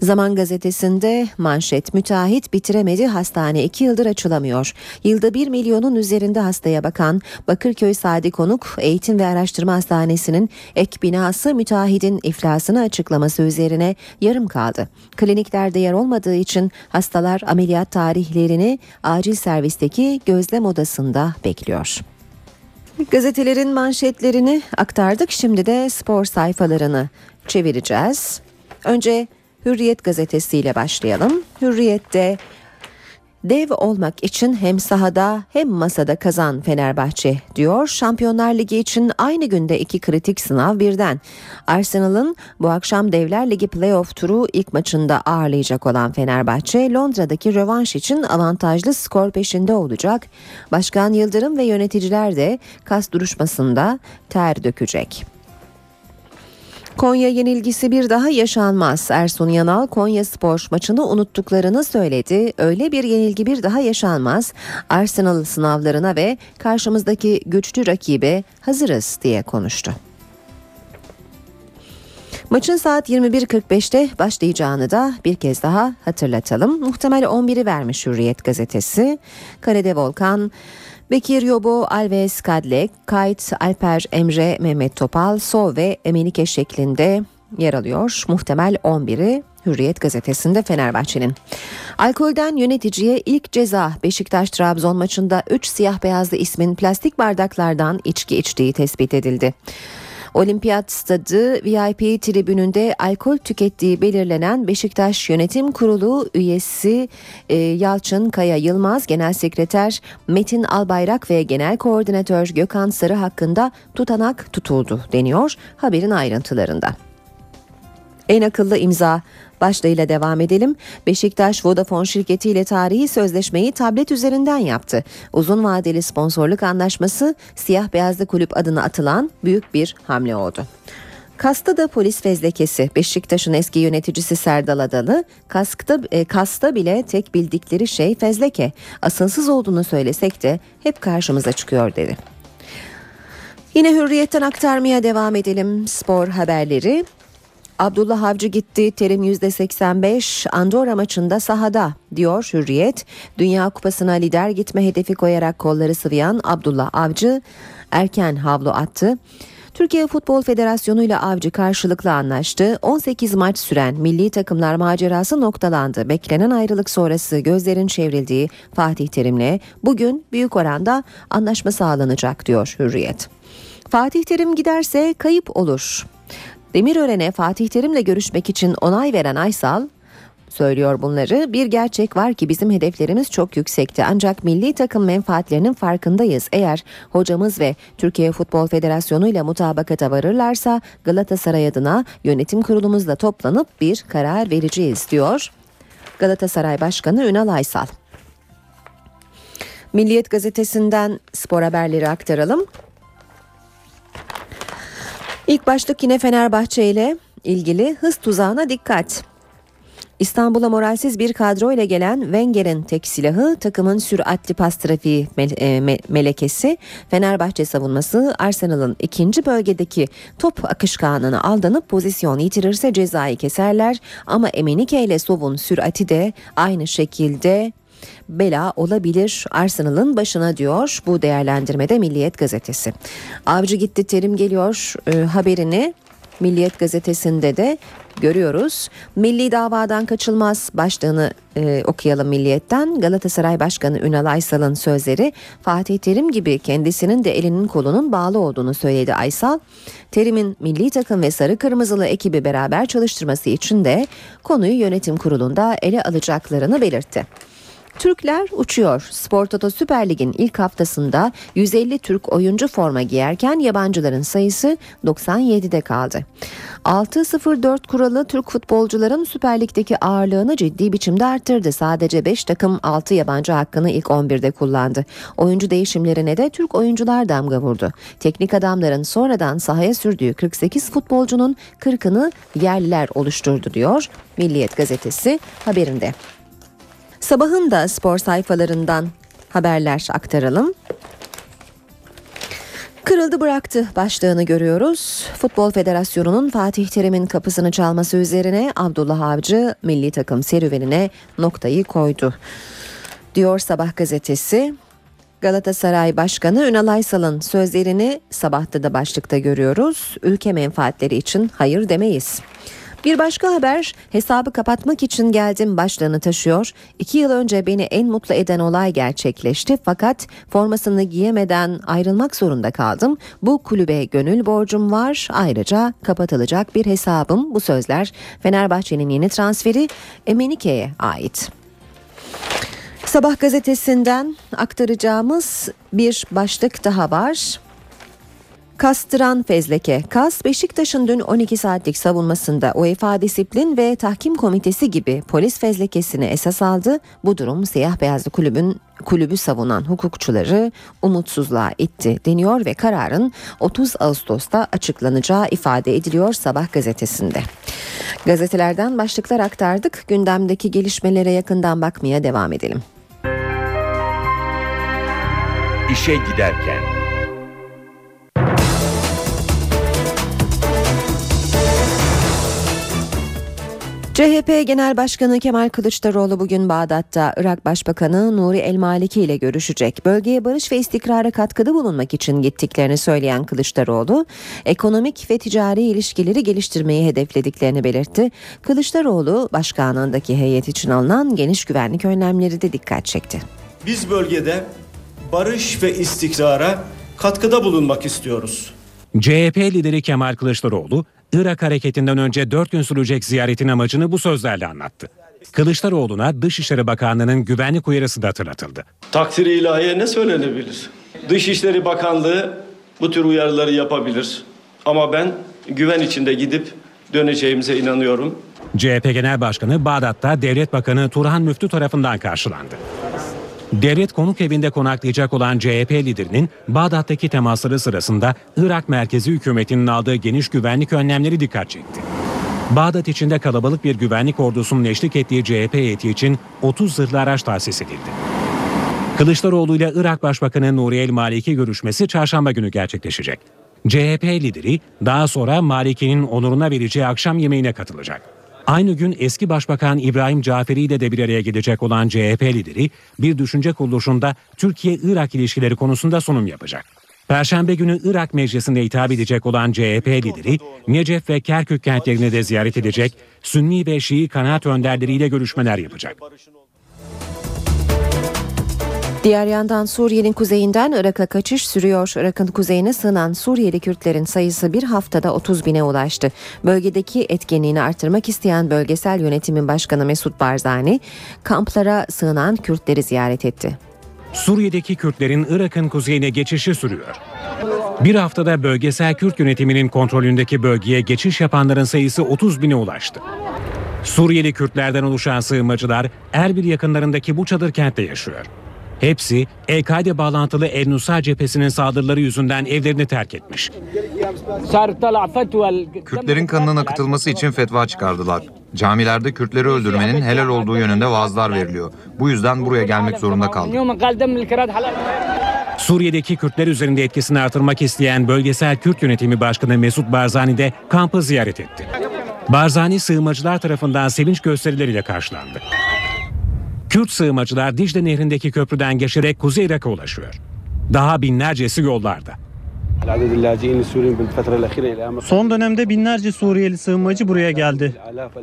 Zaman gazetesinde manşet müteahhit bitiremedi hastane iki yıldır açılamıyor. Yılda bir milyonun üzerinde hastaya bakan Bakırköy Sadi Konuk Eğitim ve Araştırma Hastanesi'nin ek binası müteahhidin iflasını açıklaması üzerine yarım kaldı. Kliniklerde yer olmadığı için hastalar ameliyat tarihlerini acil servisteki gözlem odasında bekliyor. Gazetelerin manşetlerini aktardık. Şimdi de spor sayfalarını çevireceğiz. Önce Hürriyet gazetesiyle başlayalım. Hürriyet'te Dev olmak için hem sahada hem masada kazan Fenerbahçe diyor. Şampiyonlar Ligi için aynı günde iki kritik sınav birden. Arsenal'ın bu akşam Devler Ligi playoff turu ilk maçında ağırlayacak olan Fenerbahçe Londra'daki rövanş için avantajlı skor peşinde olacak. Başkan Yıldırım ve yöneticiler de kas duruşmasında ter dökecek. Konya yenilgisi bir daha yaşanmaz. Ersun Yanal Konya Spor maçını unuttuklarını söyledi. Öyle bir yenilgi bir daha yaşanmaz. Arsenal sınavlarına ve karşımızdaki güçlü rakibe hazırız diye konuştu. Maçın saat 21.45'te başlayacağını da bir kez daha hatırlatalım. Muhtemel 11'i vermiş Hürriyet gazetesi. Kalede Volkan, Bekir Yobo, Alves Kadlek, Kayt, Alper Emre, Mehmet Topal, So ve Emenike şeklinde yer alıyor. Muhtemel 11'i Hürriyet gazetesinde Fenerbahçe'nin. Alkolden yöneticiye ilk ceza Beşiktaş-Trabzon maçında 3 siyah beyazlı ismin plastik bardaklardan içki içtiği tespit edildi. Olimpiyat Stadı VIP tribününde alkol tükettiği belirlenen Beşiktaş Yönetim Kurulu üyesi e, Yalçın Kaya Yılmaz, Genel Sekreter Metin Albayrak ve Genel Koordinatör Gökhan Sarı hakkında tutanak tutuldu deniyor haberin ayrıntılarında. En akıllı imza başlığıyla devam edelim. Beşiktaş Vodafone şirketiyle tarihi sözleşmeyi tablet üzerinden yaptı. Uzun vadeli sponsorluk anlaşması siyah beyazlı kulüp adına atılan büyük bir hamle oldu. Kasta da polis fezlekesi. Beşiktaş'ın eski yöneticisi Serdal Adalı, kaskta, e, kasta bile tek bildikleri şey fezleke. Asılsız olduğunu söylesek de hep karşımıza çıkıyor dedi. Yine hürriyetten aktarmaya devam edelim spor haberleri. Abdullah Avcı gitti terim %85 Andorra maçında sahada diyor Hürriyet. Dünya Kupası'na lider gitme hedefi koyarak kolları sıvayan Abdullah Avcı erken havlu attı. Türkiye Futbol Federasyonu ile Avcı karşılıklı anlaştı. 18 maç süren milli takımlar macerası noktalandı. Beklenen ayrılık sonrası gözlerin çevrildiği Fatih Terim'le bugün büyük oranda anlaşma sağlanacak diyor Hürriyet. Fatih Terim giderse kayıp olur. Demirören'e Fatih Terim'le görüşmek için onay veren Aysal söylüyor bunları. Bir gerçek var ki bizim hedeflerimiz çok yüksekti ancak milli takım menfaatlerinin farkındayız. Eğer hocamız ve Türkiye Futbol Federasyonu ile mutabakata varırlarsa Galatasaray adına yönetim kurulumuzla toplanıp bir karar vereceğiz diyor. Galatasaray Başkanı Ünal Aysal. Milliyet gazetesinden spor haberleri aktaralım. İlk başlık yine Fenerbahçe ile ilgili hız tuzağına dikkat. İstanbul'a moralsiz bir kadro ile gelen Wenger'in tek silahı takımın süratli pas trafiği melekesi. Fenerbahçe savunması Arsenal'ın ikinci bölgedeki top akışkanına aldanıp pozisyon yitirirse cezayı keserler. Ama Emenike ile Sov'un sürati de aynı şekilde bela olabilir Arsenal'ın başına diyor bu değerlendirmede Milliyet gazetesi. Avcı gitti terim geliyor e, haberini Milliyet gazetesinde de görüyoruz. Milli davadan kaçılmaz başlığını e, okuyalım Milliyet'ten. Galatasaray Başkanı Ünal Aysal'ın sözleri Fatih Terim gibi kendisinin de elinin kolunun bağlı olduğunu söyledi Aysal. Terim'in milli takım ve sarı kırmızılı ekibi beraber çalıştırması için de konuyu yönetim kurulunda ele alacaklarını belirtti. Türkler uçuyor. Spor Toto Süper Lig'in ilk haftasında 150 Türk oyuncu forma giyerken yabancıların sayısı 97'de kaldı. 6-0-4 kuralı Türk futbolcuların Süper Lig'deki ağırlığını ciddi biçimde arttırdı. Sadece 5 takım 6 yabancı hakkını ilk 11'de kullandı. Oyuncu değişimlerine de Türk oyuncular damga vurdu. Teknik adamların sonradan sahaya sürdüğü 48 futbolcunun 40'ını yerliler oluşturdu diyor Milliyet gazetesi haberinde. Sabahın da spor sayfalarından haberler aktaralım. Kırıldı bıraktı başlığını görüyoruz. Futbol Federasyonu'nun Fatih Terim'in kapısını çalması üzerine Abdullah Avcı milli takım serüvenine noktayı koydu. Diyor Sabah gazetesi. Galatasaray Başkanı Ünal Aysal'ın sözlerini sabahta da başlıkta görüyoruz. Ülke menfaatleri için hayır demeyiz. Bir başka haber hesabı kapatmak için geldim başlığını taşıyor. İki yıl önce beni en mutlu eden olay gerçekleşti fakat formasını giyemeden ayrılmak zorunda kaldım. Bu kulübe gönül borcum var ayrıca kapatılacak bir hesabım bu sözler Fenerbahçe'nin yeni transferi Emenike'ye ait. Sabah gazetesinden aktaracağımız bir başlık daha var. Kastıran fezleke. Kas Beşiktaş'ın dün 12 saatlik savunmasında UEFA Disiplin ve Tahkim Komitesi gibi polis fezlekesini esas aldı. Bu durum siyah beyazlı kulübün kulübü savunan hukukçuları umutsuzluğa itti deniyor ve kararın 30 Ağustos'ta açıklanacağı ifade ediliyor Sabah gazetesinde. Gazetelerden başlıklar aktardık. Gündemdeki gelişmelere yakından bakmaya devam edelim. İşe giderken CHP Genel Başkanı Kemal Kılıçdaroğlu bugün Bağdat'ta Irak Başbakanı Nuri El Maliki ile görüşecek. Bölgeye barış ve istikrara katkıda bulunmak için gittiklerini söyleyen Kılıçdaroğlu, ekonomik ve ticari ilişkileri geliştirmeyi hedeflediklerini belirtti. Kılıçdaroğlu, başkanlığındaki heyet için alınan geniş güvenlik önlemleri de dikkat çekti. Biz bölgede barış ve istikrara katkıda bulunmak istiyoruz. CHP lideri Kemal Kılıçdaroğlu, Irak hareketinden önce 4 gün sürecek ziyaretin amacını bu sözlerle anlattı. Kılıçdaroğlu'na Dışişleri Bakanlığı'nın güvenlik uyarısı da hatırlatıldı. Takdiri ilahiye ne söylenebilir? Dışişleri Bakanlığı bu tür uyarıları yapabilir. Ama ben güven içinde gidip döneceğimize inanıyorum. CHP Genel Başkanı Bağdat'ta Devlet Bakanı Turhan Müftü tarafından karşılandı. Devlet konuk evinde konaklayacak olan CHP liderinin Bağdat'taki temasları sırasında Irak merkezi hükümetinin aldığı geniş güvenlik önlemleri dikkat çekti. Bağdat içinde kalabalık bir güvenlik ordusunun eşlik ettiği CHP heyeti için 30 zırhlı araç tahsis edildi. Kılıçdaroğlu ile Irak Başbakanı Nuri El Maliki görüşmesi çarşamba günü gerçekleşecek. CHP lideri daha sonra Maliki'nin onuruna vereceği akşam yemeğine katılacak. Aynı gün eski Başbakan İbrahim Caferi ile de bir araya gelecek olan CHP lideri bir düşünce kuruluşunda Türkiye-Irak ilişkileri konusunda sunum yapacak. Perşembe günü Irak Meclisi'nde hitap edecek olan CHP lideri Necef ve Kerkük kentlerini de ziyaret edecek, Sünni ve Şii kanaat önderleriyle görüşmeler yapacak. Diğer yandan Suriye'nin kuzeyinden Irak'a kaçış sürüyor. Irak'ın kuzeyine sığınan Suriyeli Kürtlerin sayısı bir haftada 30 bine ulaştı. Bölgedeki etkinliğini artırmak isteyen bölgesel yönetimin başkanı Mesut Barzani kamplara sığınan Kürtleri ziyaret etti. Suriye'deki Kürtlerin Irak'ın kuzeyine geçişi sürüyor. Bir haftada bölgesel Kürt yönetiminin kontrolündeki bölgeye geçiş yapanların sayısı 30 bine ulaştı. Suriyeli Kürtlerden oluşan sığınmacılar Erbil yakınlarındaki bu çadır kentte yaşıyor. Hepsi El-Kaide bağlantılı El-Nusra cephesinin saldırıları yüzünden evlerini terk etmiş. Kürtlerin kanının akıtılması için fetva çıkardılar. Camilerde Kürtleri öldürmenin helal olduğu yönünde vaazlar veriliyor. Bu yüzden buraya gelmek zorunda kaldık. Suriye'deki Kürtler üzerinde etkisini artırmak isteyen bölgesel Kürt yönetimi başkanı Mesut Barzani de kampı ziyaret etti. Barzani sığınmacılar tarafından sevinç gösterileriyle karşılandı. Kürt sığınmacılar Dicle Nehri'ndeki köprüden geçerek Kuzey Irak'a ulaşıyor. Daha binlercesi yollarda. Son dönemde binlerce Suriyeli sığınmacı buraya geldi.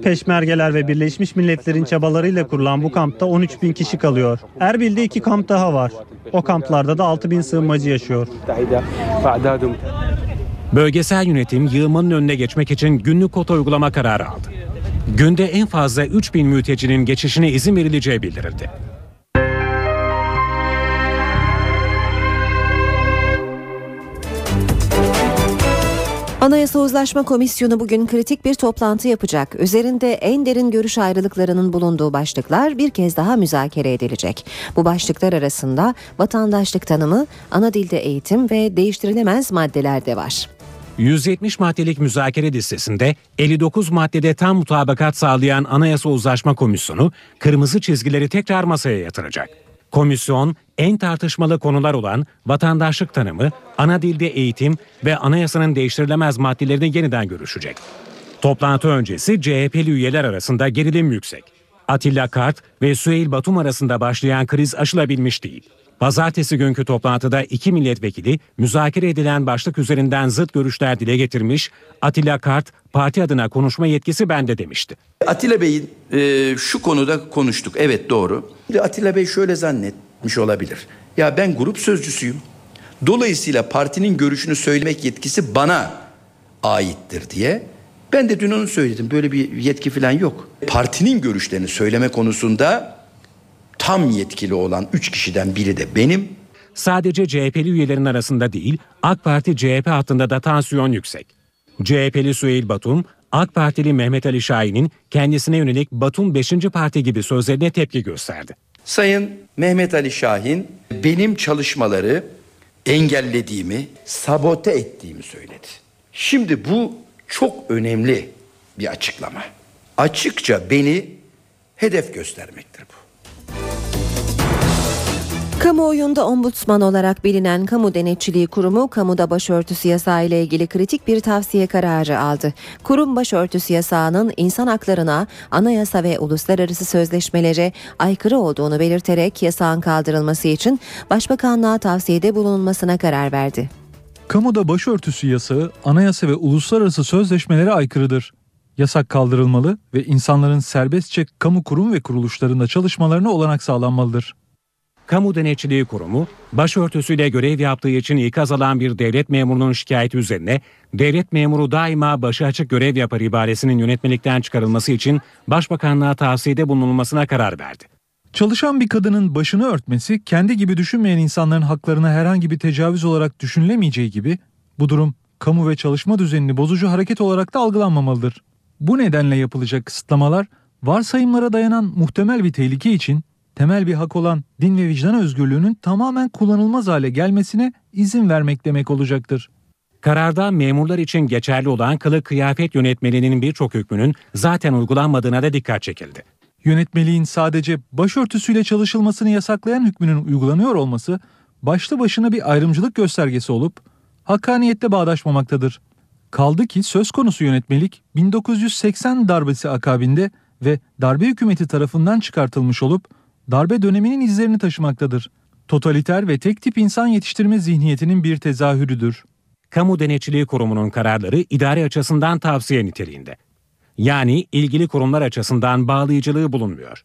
Peşmergeler ve Birleşmiş Milletler'in çabalarıyla kurulan bu kampta 13 bin kişi kalıyor. Erbil'de iki kamp daha var. O kamplarda da 6 bin sığınmacı yaşıyor. Bölgesel yönetim yığmanın önüne geçmek için günlük kota uygulama kararı aldı. Günde en fazla 3 bin mültecinin geçişine izin verileceği bildirildi. Anayasa Uzlaşma Komisyonu bugün kritik bir toplantı yapacak. Üzerinde en derin görüş ayrılıklarının bulunduğu başlıklar bir kez daha müzakere edilecek. Bu başlıklar arasında vatandaşlık tanımı, ana dilde eğitim ve değiştirilemez maddeler de var. 170 maddelik müzakere listesinde 59 maddede tam mutabakat sağlayan Anayasa Uzlaşma Komisyonu kırmızı çizgileri tekrar masaya yatıracak. Komisyon en tartışmalı konular olan vatandaşlık tanımı, ana dilde eğitim ve anayasanın değiştirilemez maddelerini yeniden görüşecek. Toplantı öncesi CHP'li üyeler arasında gerilim yüksek. Atilla Kart ve Süheyl Batum arasında başlayan kriz aşılabilmiş değil. Pazartesi günkü toplantıda iki milletvekili müzakere edilen başlık üzerinden zıt görüşler dile getirmiş. Atilla Kart parti adına konuşma yetkisi bende demişti. Atilla Bey'in e, şu konuda konuştuk. Evet doğru. Atilla Bey şöyle zannetmiş olabilir. Ya ben grup sözcüsüyüm. Dolayısıyla partinin görüşünü söylemek yetkisi bana aittir diye. Ben de dün onu söyledim. Böyle bir yetki falan yok. Partinin görüşlerini söyleme konusunda tam yetkili olan üç kişiden biri de benim. Sadece CHP'li üyelerin arasında değil, AK Parti CHP hattında da tansiyon yüksek. CHP'li Süheyl Batum, AK Partili Mehmet Ali Şahin'in kendisine yönelik Batum 5. Parti gibi sözlerine tepki gösterdi. Sayın Mehmet Ali Şahin benim çalışmaları engellediğimi, sabote ettiğimi söyledi. Şimdi bu çok önemli bir açıklama. Açıkça beni hedef göstermektir bu. Kamuoyunda ombudsman olarak bilinen Kamu Denetçiliği Kurumu kamuda başörtüsü yasağı ile ilgili kritik bir tavsiye kararı aldı. Kurum başörtüsü yasağının insan haklarına, anayasa ve uluslararası sözleşmelere aykırı olduğunu belirterek yasağın kaldırılması için Başbakanlığa tavsiyede bulunulmasına karar verdi. Kamuda başörtüsü yasağı anayasa ve uluslararası sözleşmelere aykırıdır. Yasak kaldırılmalı ve insanların serbestçe kamu kurum ve kuruluşlarında çalışmalarına olanak sağlanmalıdır. Kamu Denetçiliği Kurumu, başörtüsüyle görev yaptığı için ikaz alan bir devlet memurunun şikayeti üzerine devlet memuru daima başı açık görev yapar ibaresinin yönetmelikten çıkarılması için Başbakanlığa tavsiyede bulunulmasına karar verdi. Çalışan bir kadının başını örtmesi kendi gibi düşünmeyen insanların haklarına herhangi bir tecavüz olarak düşünülemeyeceği gibi bu durum kamu ve çalışma düzenini bozucu hareket olarak da algılanmamalıdır. Bu nedenle yapılacak kısıtlamalar varsayımlara dayanan muhtemel bir tehlike için temel bir hak olan din ve vicdan özgürlüğünün tamamen kullanılmaz hale gelmesine izin vermek demek olacaktır. Kararda memurlar için geçerli olan kılık kıyafet yönetmeliğinin birçok hükmünün zaten uygulanmadığına da dikkat çekildi. Yönetmeliğin sadece başörtüsüyle çalışılmasını yasaklayan hükmünün uygulanıyor olması başlı başına bir ayrımcılık göstergesi olup hakkaniyette bağdaşmamaktadır. Kaldı ki söz konusu yönetmelik 1980 darbesi akabinde ve darbe hükümeti tarafından çıkartılmış olup darbe döneminin izlerini taşımaktadır. Totaliter ve tek tip insan yetiştirme zihniyetinin bir tezahürüdür. Kamu Denetçiliği Kurumu'nun kararları idare açısından tavsiye niteliğinde. Yani ilgili kurumlar açısından bağlayıcılığı bulunmuyor.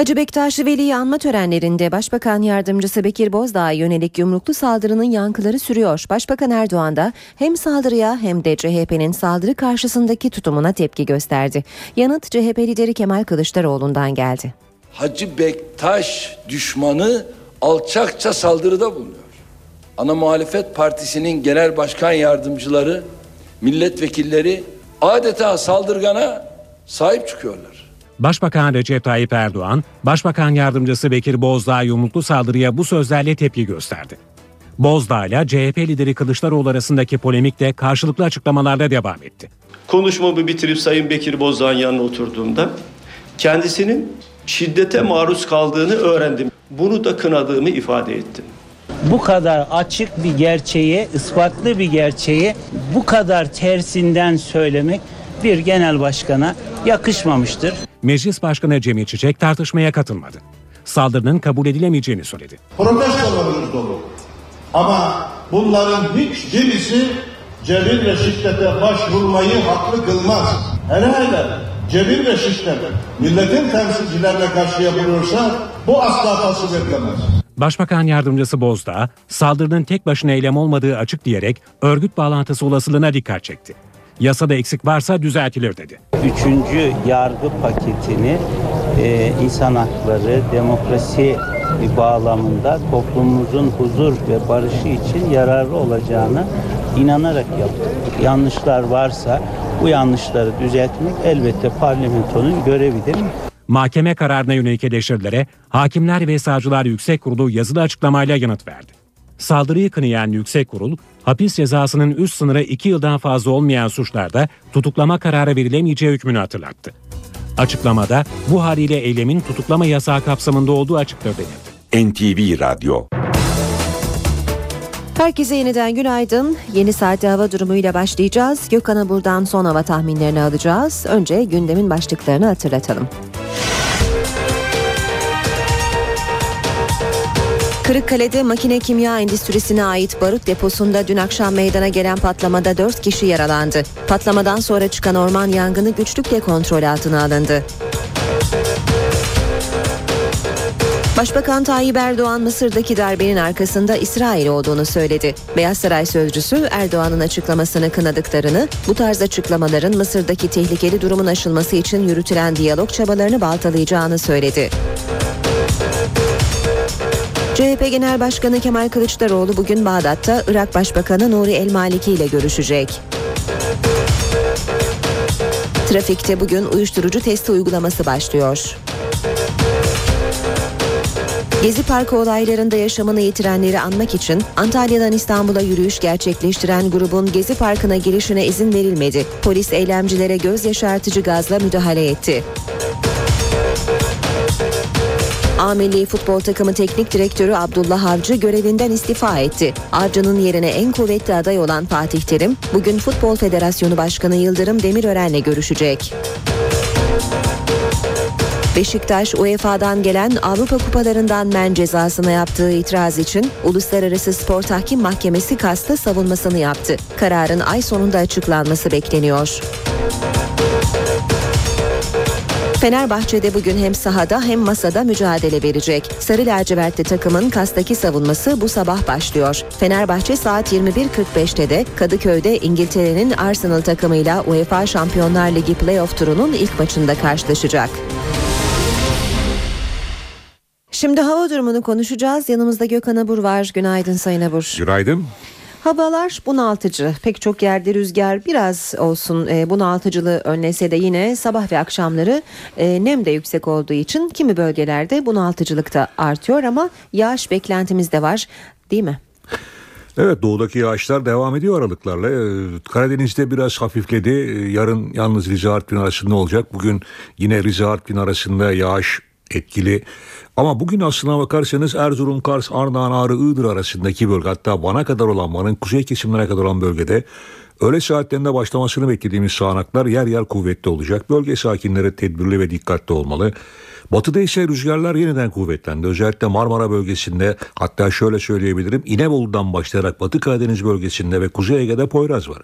Hacı Bektaş Veli'yi anma törenlerinde Başbakan Yardımcısı Bekir Bozdağ'a yönelik yumruklu saldırının yankıları sürüyor. Başbakan Erdoğan da hem saldırıya hem de CHP'nin saldırı karşısındaki tutumuna tepki gösterdi. Yanıt CHP lideri Kemal Kılıçdaroğlu'ndan geldi. Hacı Bektaş düşmanı alçakça saldırıda bulunuyor. Ana muhalefet partisinin genel başkan yardımcıları, milletvekilleri adeta saldırgana sahip çıkıyorlar. Başbakan Recep Tayyip Erdoğan, Başbakan Yardımcısı Bekir Bozdağ yumruklu saldırıya bu sözlerle tepki gösterdi. Bozdağ ile CHP lideri Kılıçdaroğlu arasındaki polemik de karşılıklı açıklamalarla devam etti. Konuşmamı bitirip Sayın Bekir Bozdağ'ın yanına oturduğumda kendisinin şiddete maruz kaldığını öğrendim. Bunu da kınadığımı ifade ettim. Bu kadar açık bir gerçeği, ispatlı bir gerçeği bu kadar tersinden söylemek bir genel başkana yakışmamıştır. Meclis Başkanı Cemil Çiçek tartışmaya katılmadı. Saldırının kabul edilemeyeceğini söyledi. Protestolarımız dolu. Ama bunların hiç birisi cebir ve şiddete başvurmayı haklı kılmaz. Hele hele cebir ve şiddet milletin temsilcilerine karşı yapılıyorsa bu asla tasvip edilemez. Başbakan Yardımcısı Bozdağ, saldırının tek başına eylem olmadığı açık diyerek örgüt bağlantısı olasılığına dikkat çekti. Yasada eksik varsa düzeltilir dedi. Üçüncü yargı paketini e, insan hakları, demokrasi bağlamında toplumumuzun huzur ve barışı için yararlı olacağını inanarak yaptık. Yanlışlar varsa bu yanlışları düzeltmek elbette parlamentonun görevidir. Mahkeme kararına yönelik eleştirilere Hakimler ve Savcılar Yüksek Kurulu yazılı açıklamayla yanıt verdi. Saldırıyı kınayan Yüksek Kurul, hapis cezasının üst sınırı 2 yıldan fazla olmayan suçlarda tutuklama kararı verilemeyeceği hükmünü hatırlattı. Açıklamada bu haliyle eylemin tutuklama yasağı kapsamında olduğu açıktır denildi. NTV Radyo Herkese yeniden günaydın. Yeni saatte hava durumuyla başlayacağız. Gökhan'a buradan son hava tahminlerini alacağız. Önce gündemin başlıklarını hatırlatalım. Kırıkkale'de makine kimya endüstrisine ait barut deposunda dün akşam meydana gelen patlamada 4 kişi yaralandı. Patlamadan sonra çıkan orman yangını güçlükle kontrol altına alındı. Başbakan Tayyip Erdoğan Mısır'daki darbenin arkasında İsrail olduğunu söyledi. Beyaz Saray sözcüsü Erdoğan'ın açıklamasını kınadıklarını, bu tarz açıklamaların Mısır'daki tehlikeli durumun aşılması için yürütülen diyalog çabalarını baltalayacağını söyledi. CHP Genel Başkanı Kemal Kılıçdaroğlu bugün Bağdat'ta Irak Başbakanı Nuri El Maliki ile görüşecek. Trafikte bugün uyuşturucu testi uygulaması başlıyor. Gezi Parkı olaylarında yaşamını yitirenleri anmak için Antalya'dan İstanbul'a yürüyüş gerçekleştiren grubun Gezi Parkı'na girişine izin verilmedi. Polis eylemcilere göz yaşartıcı gazla müdahale etti. A Futbol Takımı Teknik Direktörü Abdullah Avcı görevinden istifa etti. Avcı'nın yerine en kuvvetli aday olan Fatih Terim, bugün Futbol Federasyonu Başkanı Yıldırım Demirören'le görüşecek. Beşiktaş UEFA'dan gelen Avrupa Kupalarından men cezasına yaptığı itiraz için Uluslararası Spor Tahkim Mahkemesi kasta savunmasını yaptı. Kararın ay sonunda açıklanması bekleniyor. Fenerbahçe'de bugün hem sahada hem masada mücadele verecek. Sarı lacivertli takımın kastaki savunması bu sabah başlıyor. Fenerbahçe saat 21.45'te de Kadıköy'de İngiltere'nin Arsenal takımıyla UEFA Şampiyonlar Ligi playoff turunun ilk maçında karşılaşacak. Şimdi hava durumunu konuşacağız. Yanımızda Gökhan Abur var. Günaydın Sayın Abur. Günaydın. Havalar bunaltıcı. Pek çok yerde rüzgar biraz olsun e, bunaltıcılığı önlese de yine sabah ve akşamları e, nem de yüksek olduğu için kimi bölgelerde bunaltıcılık da artıyor ama yağış beklentimiz de var değil mi? Evet doğudaki yağışlar devam ediyor aralıklarla. Ee, Karadeniz'de biraz hafifledi. Ee, Yarın yalnız Rize Artvin arasında olacak. Bugün yine Rize Artvin arasında yağış etkili. Ama bugün aslına bakarsanız Erzurum, Kars, Ardahan, Ağrı, Iğdır arasındaki bölge hatta Van'a kadar olan Van'ın kuzey kesimlerine kadar olan bölgede öğle saatlerinde başlamasını beklediğimiz sağanaklar yer yer kuvvetli olacak. Bölge sakinleri tedbirli ve dikkatli olmalı. Batıda ise rüzgarlar yeniden kuvvetlendi. Özellikle Marmara bölgesinde hatta şöyle söyleyebilirim İnebolu'dan başlayarak Batı Karadeniz bölgesinde ve Kuzey Ege'de Poyraz var.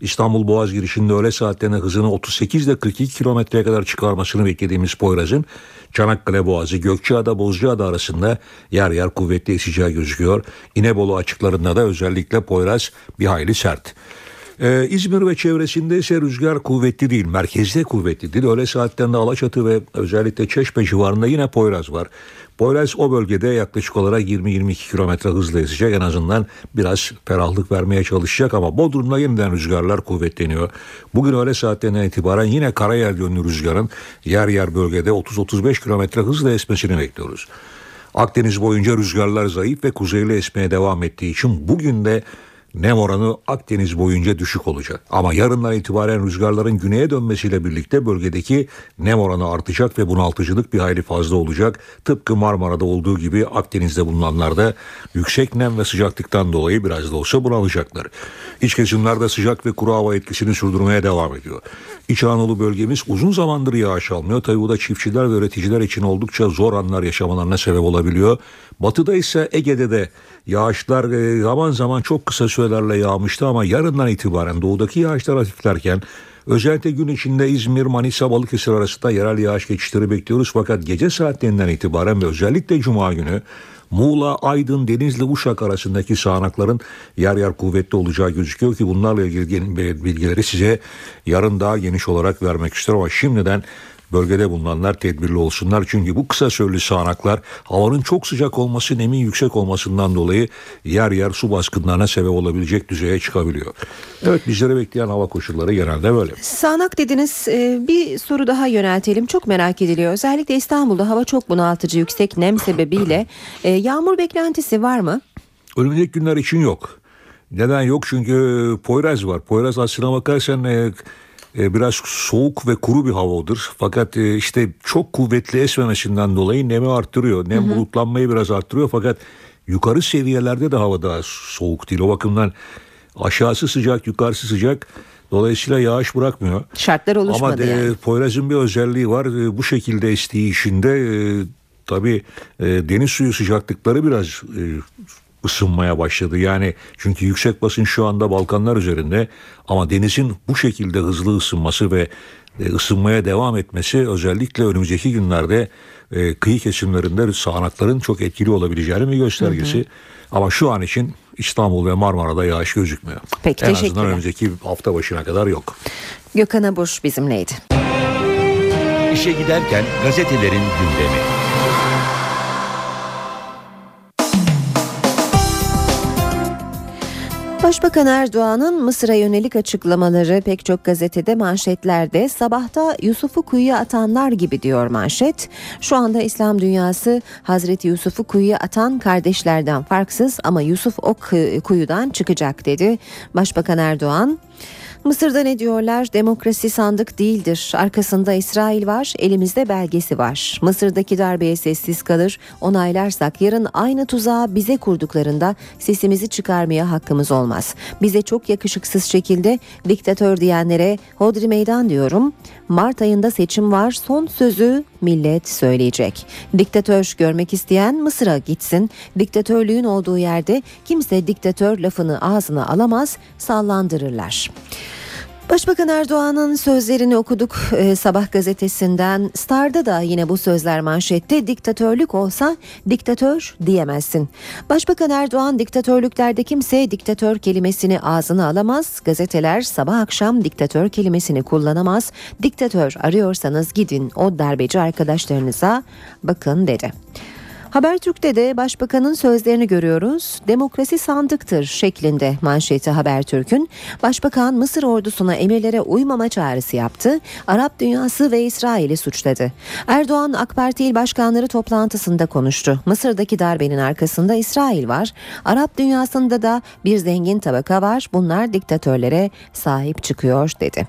İstanbul Boğaz girişinde öğle saatlerinde hızını 38 ile 42 kilometreye kadar çıkarmasını beklediğimiz Poyraz'ın Çanakkale Boğazı, Gökçeada, Bozcaada arasında yer yer kuvvetli eseceği gözüküyor. İnebolu açıklarında da özellikle Poyraz bir hayli sert. Ee, İzmir ve çevresinde ise rüzgar kuvvetli değil, merkezde kuvvetli değil. Öğle saatlerinde Alaçatı ve özellikle Çeşme civarında yine Poyraz var. Poyraz o bölgede yaklaşık olarak 20-22 kilometre hızla esecek. En azından biraz ferahlık vermeye çalışacak ama Bodrum'da yeniden rüzgarlar kuvvetleniyor. Bugün öğle saatlerinden itibaren yine karayel yönlü rüzgarın yer yer bölgede 30-35 kilometre hızla esmesini bekliyoruz. Akdeniz boyunca rüzgarlar zayıf ve kuzeyli esmeye devam ettiği için bugün de nem oranı Akdeniz boyunca düşük olacak. Ama yarından itibaren rüzgarların güneye dönmesiyle birlikte bölgedeki nem oranı artacak ve bunaltıcılık bir hayli fazla olacak. Tıpkı Marmara'da olduğu gibi Akdeniz'de bulunanlar da yüksek nem ve sıcaklıktan dolayı biraz da olsa bunalacaklar. İç kesimlerde sıcak ve kuru hava etkisini sürdürmeye devam ediyor. İç Anadolu bölgemiz uzun zamandır yağış almıyor. Tabi bu da çiftçiler ve üreticiler için oldukça zor anlar yaşamalarına sebep olabiliyor. Batıda ise Ege'de de yağışlar e, zaman zaman çok kısa sürelerle yağmıştı ama yarından itibaren doğudaki yağışlar hafiflerken Özellikle gün içinde İzmir, Manisa, Balıkesir arasında yerel yağış geçişleri bekliyoruz. Fakat gece saatlerinden itibaren ve özellikle Cuma günü Muğla, Aydın, Denizli, Uşak arasındaki sağanakların yer yer kuvvetli olacağı gözüküyor ki bunlarla ilgili bilgileri size yarın daha geniş olarak vermek istiyorum ama şimdiden Bölgede bulunanlar tedbirli olsunlar çünkü bu kısa süreli sağanaklar havanın çok sıcak olması, nemin yüksek olmasından dolayı yer yer su baskınlarına sebep olabilecek düzeye çıkabiliyor. Evet bizlere bekleyen hava koşulları genelde böyle. Sağanak dediniz e, bir soru daha yöneltelim. Çok merak ediliyor. Özellikle İstanbul'da hava çok bunaltıcı yüksek nem sebebiyle e, yağmur beklentisi var mı? Önümüzdeki günler için yok. Neden yok? Çünkü Poyraz var. Poyraz aslına bakarsan e, biraz soğuk ve kuru bir havadır. Fakat e, işte çok kuvvetli esmemesinden dolayı nemi arttırıyor. Nem hı hı. bulutlanmayı biraz arttırıyor fakat yukarı seviyelerde de hava daha soğuk değil. O bakımdan aşağısı sıcak, yukarısı sıcak. Dolayısıyla yağış bırakmıyor. Şartlar oluşmadı Ama yani. Poyraz'ın bir özelliği var. E, bu şekilde estiği işinde tabii e, deniz suyu sıcaklıkları biraz e, ısınmaya başladı. Yani çünkü yüksek basın şu anda Balkanlar üzerinde ama denizin bu şekilde hızlı ısınması ve e, ısınmaya devam etmesi özellikle önümüzdeki günlerde e, kıyı kesimlerinde sağanakların çok etkili olabileceğini bir göstergesi. Hı hı. Ama şu an için İstanbul ve Marmara'da yağış gözükmüyor. Peki, en azından önümüzdeki hafta başına kadar yok. Gökhan Abuş bizimleydi. İşe giderken gazetelerin gündemi. Başbakan Erdoğan'ın Mısır'a yönelik açıklamaları pek çok gazetede manşetlerde sabahta Yusuf'u kuyuya atanlar gibi diyor manşet. Şu anda İslam dünyası Hazreti Yusuf'u kuyuya atan kardeşlerden farksız ama Yusuf o kuyudan çıkacak dedi. Başbakan Erdoğan Mısır'da ne diyorlar? Demokrasi sandık değildir. Arkasında İsrail var, elimizde belgesi var. Mısır'daki darbeye sessiz kalır, onaylarsak yarın aynı tuzağı bize kurduklarında sesimizi çıkarmaya hakkımız olmaz. Bize çok yakışıksız şekilde diktatör diyenlere hodri meydan diyorum. Mart ayında seçim var. Son sözü millet söyleyecek. Diktatör görmek isteyen Mısır'a gitsin. Diktatörlüğün olduğu yerde kimse diktatör lafını ağzına alamaz, sallandırırlar. Başbakan Erdoğan'ın sözlerini okuduk e, sabah gazetesinden. Star'da da yine bu sözler manşette diktatörlük olsa diktatör diyemezsin. Başbakan Erdoğan diktatörlüklerde kimse diktatör kelimesini ağzına alamaz. Gazeteler sabah akşam diktatör kelimesini kullanamaz. Diktatör arıyorsanız gidin o darbeci arkadaşlarınıza bakın dedi. Habertürk'te de başbakanın sözlerini görüyoruz. Demokrasi sandıktır şeklinde manşeti Habertürk'ün. Başbakan Mısır ordusuna emirlere uymama çağrısı yaptı. Arap dünyası ve İsrail'i suçladı. Erdoğan AK Parti il başkanları toplantısında konuştu. Mısır'daki darbenin arkasında İsrail var. Arap dünyasında da bir zengin tabaka var. Bunlar diktatörlere sahip çıkıyor dedi.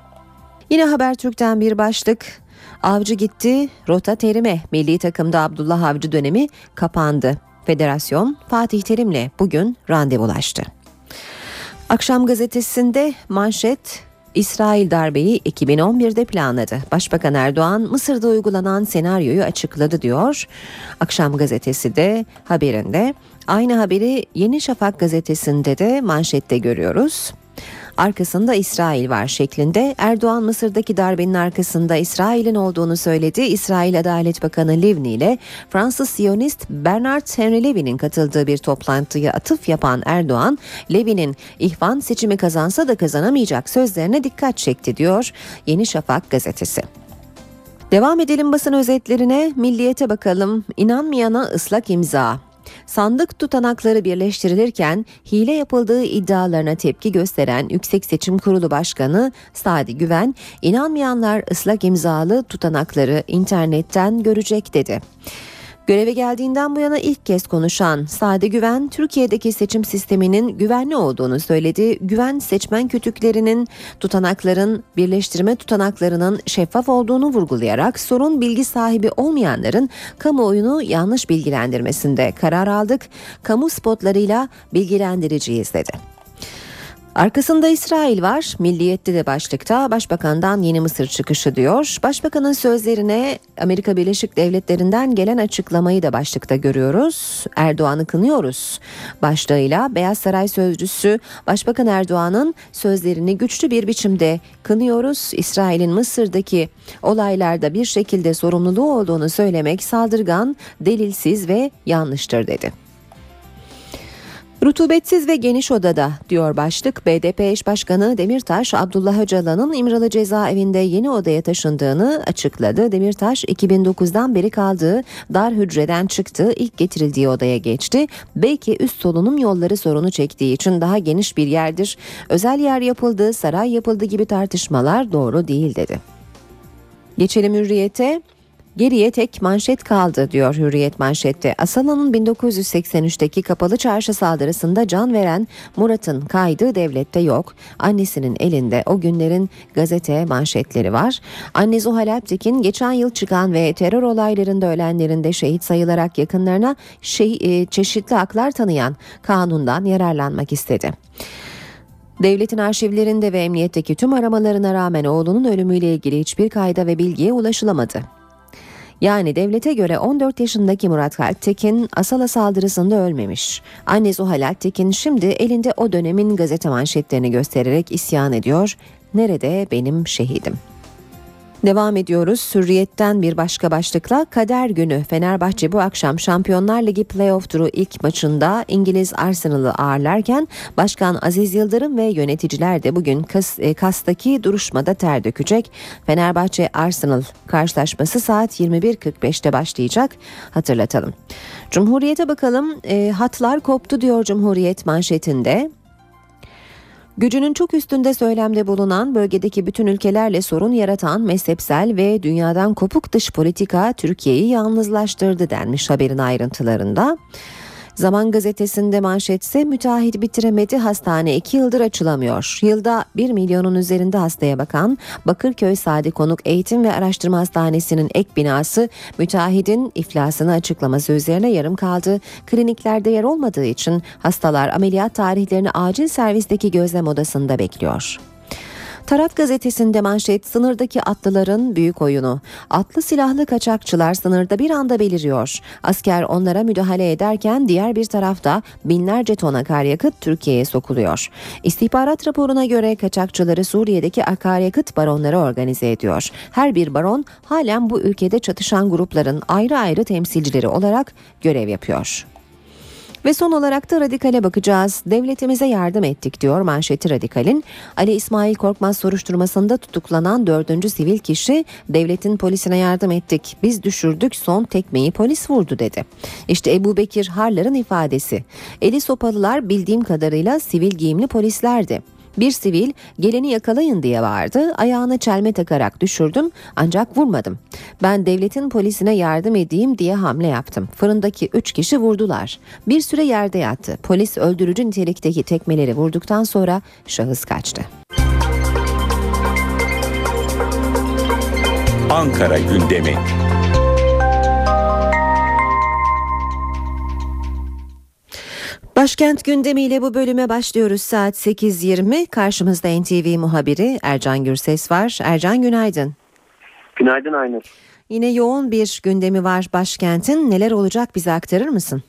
Yine Habertürk'ten bir başlık Avcı gitti, rota terime. Milli takımda Abdullah Avcı dönemi kapandı. Federasyon Fatih Terim'le bugün randevulaştı. Akşam gazetesinde manşet İsrail darbeyi 2011'de planladı. Başbakan Erdoğan Mısır'da uygulanan senaryoyu açıkladı diyor. Akşam gazetesi de haberinde aynı haberi Yeni Şafak gazetesinde de manşette görüyoruz arkasında İsrail var şeklinde Erdoğan Mısır'daki darbenin arkasında İsrail'in olduğunu söyledi. İsrail Adalet Bakanı Livni ile Fransız Siyonist Bernard Henry Levy'nin katıldığı bir toplantıya atıf yapan Erdoğan, Levy'nin ihvan seçimi kazansa da kazanamayacak sözlerine dikkat çekti diyor Yeni Şafak gazetesi. Devam edelim basın özetlerine, milliyete bakalım. İnanmayana ıslak imza. Sandık tutanakları birleştirilirken hile yapıldığı iddialarına tepki gösteren Yüksek Seçim Kurulu Başkanı Sadi Güven, inanmayanlar ıslak imzalı tutanakları internetten görecek dedi. Göreve geldiğinden bu yana ilk kez konuşan Sade Güven, Türkiye'deki seçim sisteminin güvenli olduğunu söyledi. Güven seçmen kütüklerinin, tutanakların, birleştirme tutanaklarının şeffaf olduğunu vurgulayarak sorun bilgi sahibi olmayanların kamuoyunu yanlış bilgilendirmesinde karar aldık. Kamu spotlarıyla bilgilendireceğiz dedi. Arkasında İsrail var. Milliyette de başlıkta Başbakan'dan yeni Mısır çıkışı diyor. Başbakanın sözlerine Amerika Birleşik Devletleri'nden gelen açıklamayı da başlıkta görüyoruz. Erdoğan'ı kınıyoruz. Başlığıyla Beyaz Saray sözcüsü Başbakan Erdoğan'ın sözlerini güçlü bir biçimde kınıyoruz. İsrail'in Mısır'daki olaylarda bir şekilde sorumluluğu olduğunu söylemek saldırgan, delilsiz ve yanlıştır dedi. Rutubetsiz ve geniş odada diyor başlık BDP eş başkanı Demirtaş Abdullah Öcalan'ın İmralı cezaevinde yeni odaya taşındığını açıkladı. Demirtaş 2009'dan beri kaldığı dar hücreden çıktı ilk getirildiği odaya geçti. Belki üst solunum yolları sorunu çektiği için daha geniş bir yerdir. Özel yer yapıldı, saray yapıldı gibi tartışmalar doğru değil dedi. Geçelim hürriyete. Geriye tek manşet kaldı diyor Hürriyet manşette. Asala'nın 1983'teki kapalı çarşı saldırısında can veren Murat'ın kaydı devlette yok. Annesinin elinde o günlerin gazete manşetleri var. Anne Zuhal Alptekin geçen yıl çıkan ve terör olaylarında ölenlerin de şehit sayılarak yakınlarına şey, e, çeşitli haklar tanıyan kanundan yararlanmak istedi. Devletin arşivlerinde ve emniyetteki tüm aramalarına rağmen oğlunun ölümüyle ilgili hiçbir kayda ve bilgiye ulaşılamadı. Yani devlete göre 14 yaşındaki Murat Alptekin Asala saldırısında ölmemiş. Anne Zuhal Alptekin şimdi elinde o dönemin gazete manşetlerini göstererek isyan ediyor. Nerede benim şehidim? Devam ediyoruz. Hürriyetten bir başka başlıkla kader günü Fenerbahçe bu akşam Şampiyonlar Ligi playoff turu ilk maçında İngiliz Arsenal'ı ağırlarken Başkan Aziz Yıldırım ve yöneticiler de bugün Kas, e, Kas'taki duruşmada ter dökecek. Fenerbahçe Arsenal karşılaşması saat 21.45'te başlayacak. Hatırlatalım. Cumhuriyete bakalım. E, hatlar koptu diyor Cumhuriyet manşetinde. Gücünün çok üstünde söylemde bulunan bölgedeki bütün ülkelerle sorun yaratan mezhepsel ve dünyadan kopuk dış politika Türkiye'yi yalnızlaştırdı denmiş haberin ayrıntılarında. Zaman gazetesinde manşetse müteahhit bitiremedi hastane 2 yıldır açılamıyor. Yılda 1 milyonun üzerinde hastaya bakan Bakırköy Sadi Konuk Eğitim ve Araştırma Hastanesi'nin ek binası müteahhidin iflasını açıklaması üzerine yarım kaldı. Kliniklerde yer olmadığı için hastalar ameliyat tarihlerini acil servisteki gözlem odasında bekliyor. Taraf gazetesinde manşet sınırdaki atlıların büyük oyunu. Atlı silahlı kaçakçılar sınırda bir anda beliriyor. Asker onlara müdahale ederken diğer bir tarafta binlerce ton akaryakıt Türkiye'ye sokuluyor. İstihbarat raporuna göre kaçakçıları Suriye'deki akaryakıt baronları organize ediyor. Her bir baron halen bu ülkede çatışan grupların ayrı ayrı temsilcileri olarak görev yapıyor. Ve son olarak da radikale bakacağız. Devletimize yardım ettik diyor manşeti radikalin. Ali İsmail Korkmaz soruşturmasında tutuklanan dördüncü sivil kişi devletin polisine yardım ettik. Biz düşürdük son tekmeyi polis vurdu dedi. İşte Ebu Bekir Harlar'ın ifadesi. Eli sopalılar bildiğim kadarıyla sivil giyimli polislerdi. Bir sivil geleni yakalayın diye vardı. Ayağına çelme takarak düşürdüm ancak vurmadım. Ben devletin polisine yardım edeyim diye hamle yaptım. Fırındaki 3 kişi vurdular. Bir süre yerde yattı. Polis öldürücü nitelikteki tekmeleri vurduktan sonra şahıs kaçtı. Ankara gündemi. Başkent gündemiyle bu bölüme başlıyoruz saat 8.20. Karşımızda NTV muhabiri Ercan Gürses var. Ercan günaydın. Günaydın Aynur. Yine yoğun bir gündemi var başkentin. Neler olacak bize aktarır mısın?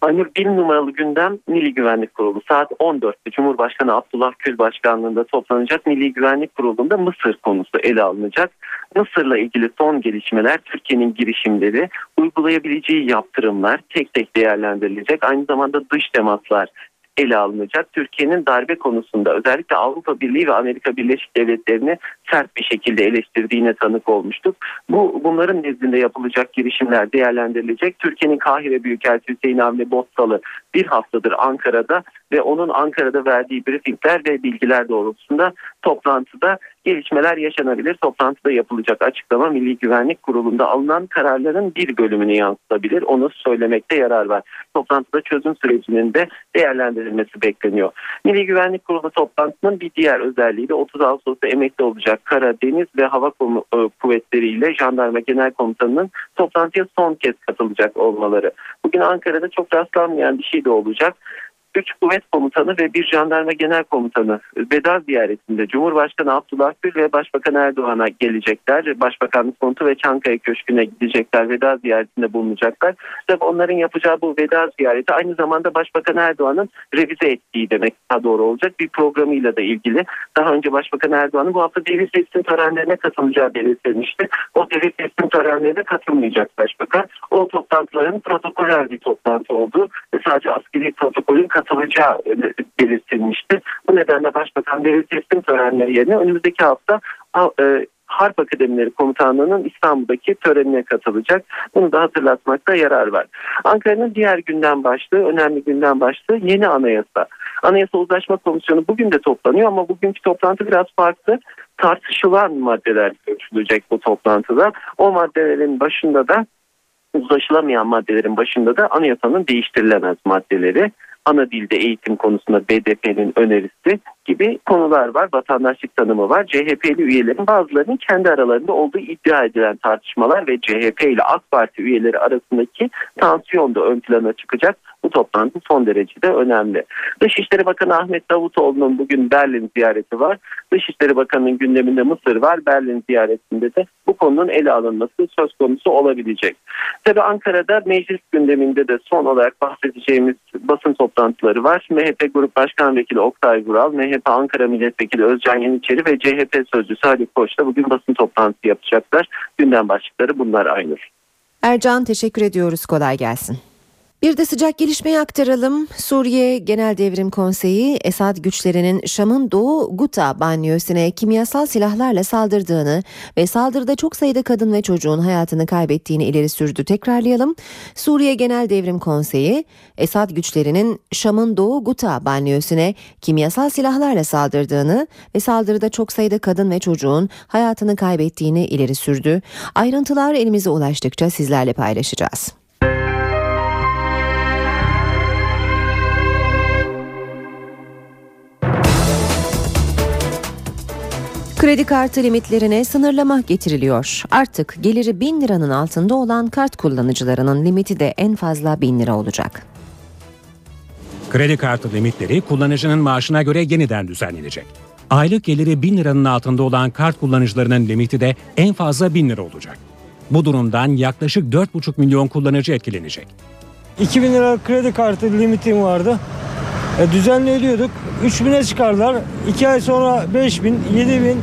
Aynur bir numaralı gündem Milli Güvenlik Kurulu. Saat 14'te Cumhurbaşkanı Abdullah Gül başkanlığında toplanacak Milli Güvenlik Kurulu'nda Mısır konusu ele alınacak. Mısır'la ilgili son gelişmeler, Türkiye'nin girişimleri, uygulayabileceği yaptırımlar tek tek değerlendirilecek. Aynı zamanda dış temaslar ele alınacak. Türkiye'nin darbe konusunda özellikle Avrupa Birliği ve Amerika Birleşik Devletleri'ni sert bir şekilde eleştirdiğine tanık olmuştuk. Bu bunların nezdinde yapılacak girişimler değerlendirilecek. Türkiye'nin Kahire Büyükelçisi Hüseyin Avni Botsalı bir haftadır Ankara'da ve onun Ankara'da verdiği briefingler ve bilgiler doğrultusunda toplantıda gelişmeler yaşanabilir. Toplantıda yapılacak açıklama Milli Güvenlik Kurulu'nda alınan kararların bir bölümünü yansıtabilir. Onu söylemekte yarar var. Toplantıda çözüm sürecinin de değerlendirilmesi bekleniyor. Milli Güvenlik Kurulu toplantının bir diğer özelliği de 30 Ağustos'ta emekli olacak Kara, Deniz ve Hava Kuvvetleri ile Jandarma Genel Komutanı'nın toplantıya son kez katılacak olmaları. Bugün Ankara'da çok rastlanmayan bir şey de olacak. 3 kuvvet komutanı ve bir jandarma genel komutanı veda ziyaretinde Cumhurbaşkanı Abdullah Gül ve Başbakan Erdoğan'a gelecekler. Başbakanlık konutu ve Çankaya Köşkü'ne gidecekler. Veda ziyaretinde bulunacaklar. Tabii onların yapacağı bu veda ziyareti aynı zamanda Başbakan Erdoğan'ın revize ettiği demek daha doğru olacak. Bir programıyla da ilgili. Daha önce Başbakan Erdoğan'ın bu hafta devir teslim törenlerine katılacağı belirtilmişti. O devir teslim törenlerine katılmayacak Başbakan. O toplantıların protokoller bir toplantı oldu. Sadece askeri protokolün katılacağı belirtilmişti. Bu nedenle Başbakan devir teslim törenleri yerine önümüzdeki hafta e, Harp Akademileri Komutanlığı'nın İstanbul'daki törenine katılacak. Bunu da hatırlatmakta yarar var. Ankara'nın diğer günden başlığı, önemli günden başlığı yeni anayasa. Anayasa Uzlaşma Komisyonu bugün de toplanıyor ama bugünkü toplantı biraz farklı. Tartışılan maddeler görüşülecek bu toplantıda. O maddelerin başında da uzlaşılamayan maddelerin başında da anayasanın değiştirilemez maddeleri ana dilde eğitim konusunda BDP'nin önerisi gibi konular var. Vatandaşlık tanımı var. CHP'li üyelerin bazılarının kendi aralarında olduğu iddia edilen tartışmalar ve CHP ile AK Parti üyeleri arasındaki tansiyon da ön plana çıkacak. Bu toplantı son derecede önemli. Dışişleri Bakanı Ahmet Davutoğlu'nun bugün Berlin ziyareti var. Dışişleri Bakanı'nın gündeminde Mısır var. Berlin ziyaretinde de bu konunun ele alınması söz konusu olabilecek. Tabi Ankara'da meclis gündeminde de son olarak bahsedeceğimiz basın toplantıları var. MHP Grup Başkan Vekili Oktay Vural, MHP Ankara Milletvekili Özcan Yeniçeri ve CHP Sözcüsü Haluk Koç da bugün basın toplantısı yapacaklar. Gündem başlıkları bunlar Aynur. Ercan teşekkür ediyoruz. Kolay gelsin. Bir de sıcak gelişmeyi aktaralım. Suriye Genel Devrim Konseyi Esad güçlerinin Şam'ın Doğu Guta banyosuna kimyasal silahlarla saldırdığını ve saldırıda çok sayıda kadın ve çocuğun hayatını kaybettiğini ileri sürdü. Tekrarlayalım. Suriye Genel Devrim Konseyi Esad güçlerinin Şam'ın Doğu Guta banyosuna kimyasal silahlarla saldırdığını ve saldırıda çok sayıda kadın ve çocuğun hayatını kaybettiğini ileri sürdü. Ayrıntılar elimize ulaştıkça sizlerle paylaşacağız. Kredi kartı limitlerine sınırlama getiriliyor. Artık geliri 1000 liranın altında olan kart kullanıcılarının limiti de en fazla 1000 lira olacak. Kredi kartı limitleri kullanıcının maaşına göre yeniden düzenlenecek. Aylık geliri 1000 liranın altında olan kart kullanıcılarının limiti de en fazla 1000 lira olacak. Bu durumdan yaklaşık 4,5 milyon kullanıcı etkilenecek. 2000 lira kredi kartı limitim vardı. E, düzenli ödüyorduk. 3000'e çıkardılar. 2 ay sonra 5000, 7000.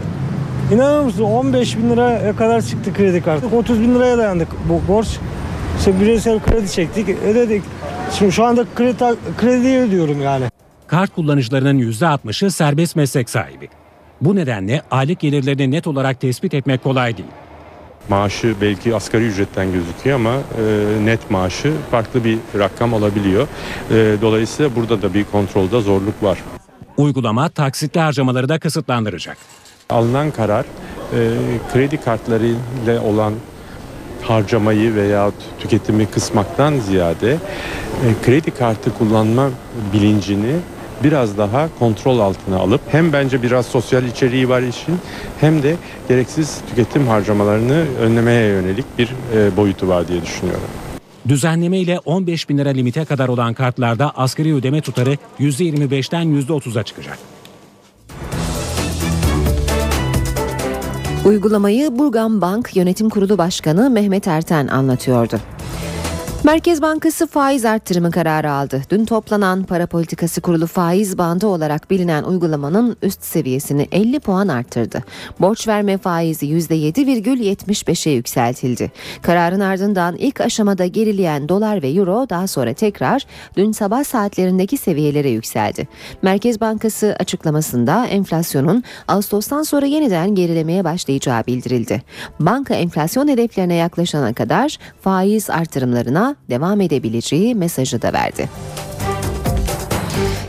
İnanır mısın 15 bin liraya kadar çıktı kredi kartı. 30 bin liraya dayandık bu borç. İşte bireysel kredi çektik, ödedik. Şimdi şu anda kredi, krediyi ödüyorum yani. Kart kullanıcılarının %60'ı serbest meslek sahibi. Bu nedenle aylık gelirlerini net olarak tespit etmek kolay değil. Maaşı belki asgari ücretten gözüküyor ama e, net maaşı farklı bir rakam olabiliyor. E, dolayısıyla burada da bir kontrolde zorluk var. Uygulama taksitli harcamaları da kısıtlandıracak. Alınan karar e, kredi kartlarıyla olan harcamayı veya tüketimi kısmaktan ziyade e, kredi kartı kullanma bilincini biraz daha kontrol altına alıp hem bence biraz sosyal içeriği var işin hem de gereksiz tüketim harcamalarını önlemeye yönelik bir e, boyutu var diye düşünüyorum. Düzenleme ile 15 bin lira limite kadar olan kartlarda asgari ödeme tutarı %25'ten %30'a çıkacak. Uygulamayı Burgan Bank Yönetim Kurulu Başkanı Mehmet Erten anlatıyordu. Merkez Bankası faiz arttırımı kararı aldı. Dün toplanan para politikası kurulu faiz bandı olarak bilinen uygulamanın üst seviyesini 50 puan arttırdı. Borç verme faizi %7,75'e yükseltildi. Kararın ardından ilk aşamada gerileyen dolar ve euro daha sonra tekrar dün sabah saatlerindeki seviyelere yükseldi. Merkez Bankası açıklamasında enflasyonun Ağustos'tan sonra yeniden gerilemeye başlayacağı bildirildi. Banka enflasyon hedeflerine yaklaşana kadar faiz artırımlarına devam edebileceği mesajı da verdi.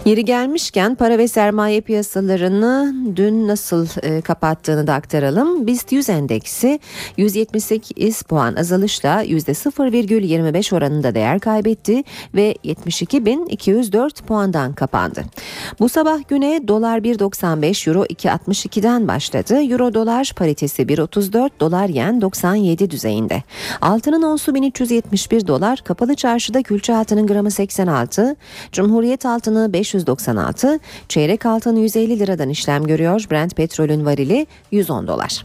Yeri gelmişken para ve sermaye piyasalarını dün nasıl e, kapattığını da aktaralım. BIST 100 endeksi 178 puan azalışla %0,25 oranında değer kaybetti ve 72.204 puandan kapandı. Bu sabah güne dolar 1.95 euro 2.62'den başladı. Euro dolar paritesi 1.34 dolar yen 97 düzeyinde. Altının onsu 1371 dolar kapalı çarşıda külçe altının gramı 86 Cumhuriyet altını 500 596, çeyrek altın 150 liradan işlem görüyor. Brent petrolün varili 110 dolar.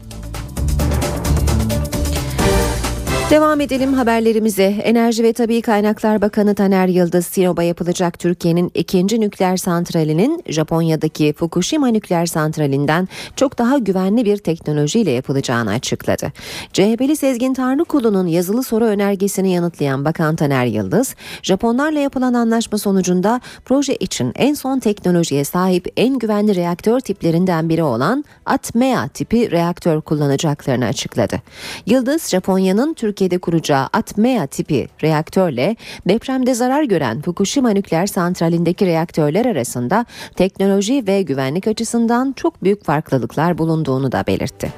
Devam edelim haberlerimize. Enerji ve Tabi Kaynaklar Bakanı Taner Yıldız, Sinop'a yapılacak Türkiye'nin ikinci nükleer santralinin Japonya'daki Fukushima nükleer santralinden çok daha güvenli bir teknolojiyle yapılacağını açıkladı. CHP'li Sezgin Tanrıkulu'nun yazılı soru önergesini yanıtlayan Bakan Taner Yıldız, Japonlarla yapılan anlaşma sonucunda proje için en son teknolojiye sahip en güvenli reaktör tiplerinden biri olan ATMEA tipi reaktör kullanacaklarını açıkladı. Yıldız, Japonya'nın Türkiye Türkiye'de kuracağı Atmea tipi reaktörle depremde zarar gören Fukushima nükleer santralindeki reaktörler arasında teknoloji ve güvenlik açısından çok büyük farklılıklar bulunduğunu da belirtti.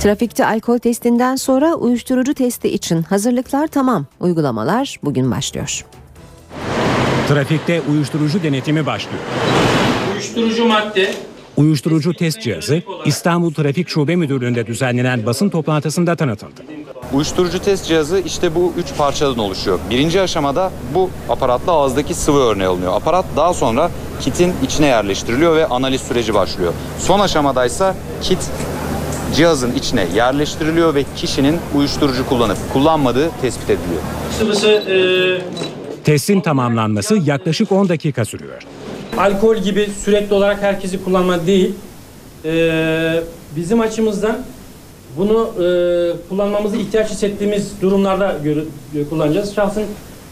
Trafikte alkol testinden sonra uyuşturucu testi için hazırlıklar tamam. Uygulamalar bugün başlıyor. Trafikte uyuşturucu denetimi başlıyor. uyuşturucu madde, Uyuşturucu test cihazı İstanbul Trafik Şube Müdürlüğü'nde düzenlenen basın toplantısında tanıtıldı. Uyuşturucu test cihazı işte bu üç parçadan oluşuyor. Birinci aşamada bu aparatla ağızdaki sıvı örneği alınıyor. Aparat daha sonra kitin içine yerleştiriliyor ve analiz süreci başlıyor. Son aşamadaysa kit cihazın içine yerleştiriliyor ve kişinin uyuşturucu kullanıp kullanmadığı tespit ediliyor. Testin tamamlanması yaklaşık 10 dakika sürüyor. Alkol gibi sürekli olarak herkesi kullanma değil. E, bizim açımızdan bunu e, kullanmamızı ihtiyaç hissettiğimiz durumlarda e, kullanacağız. Şahsın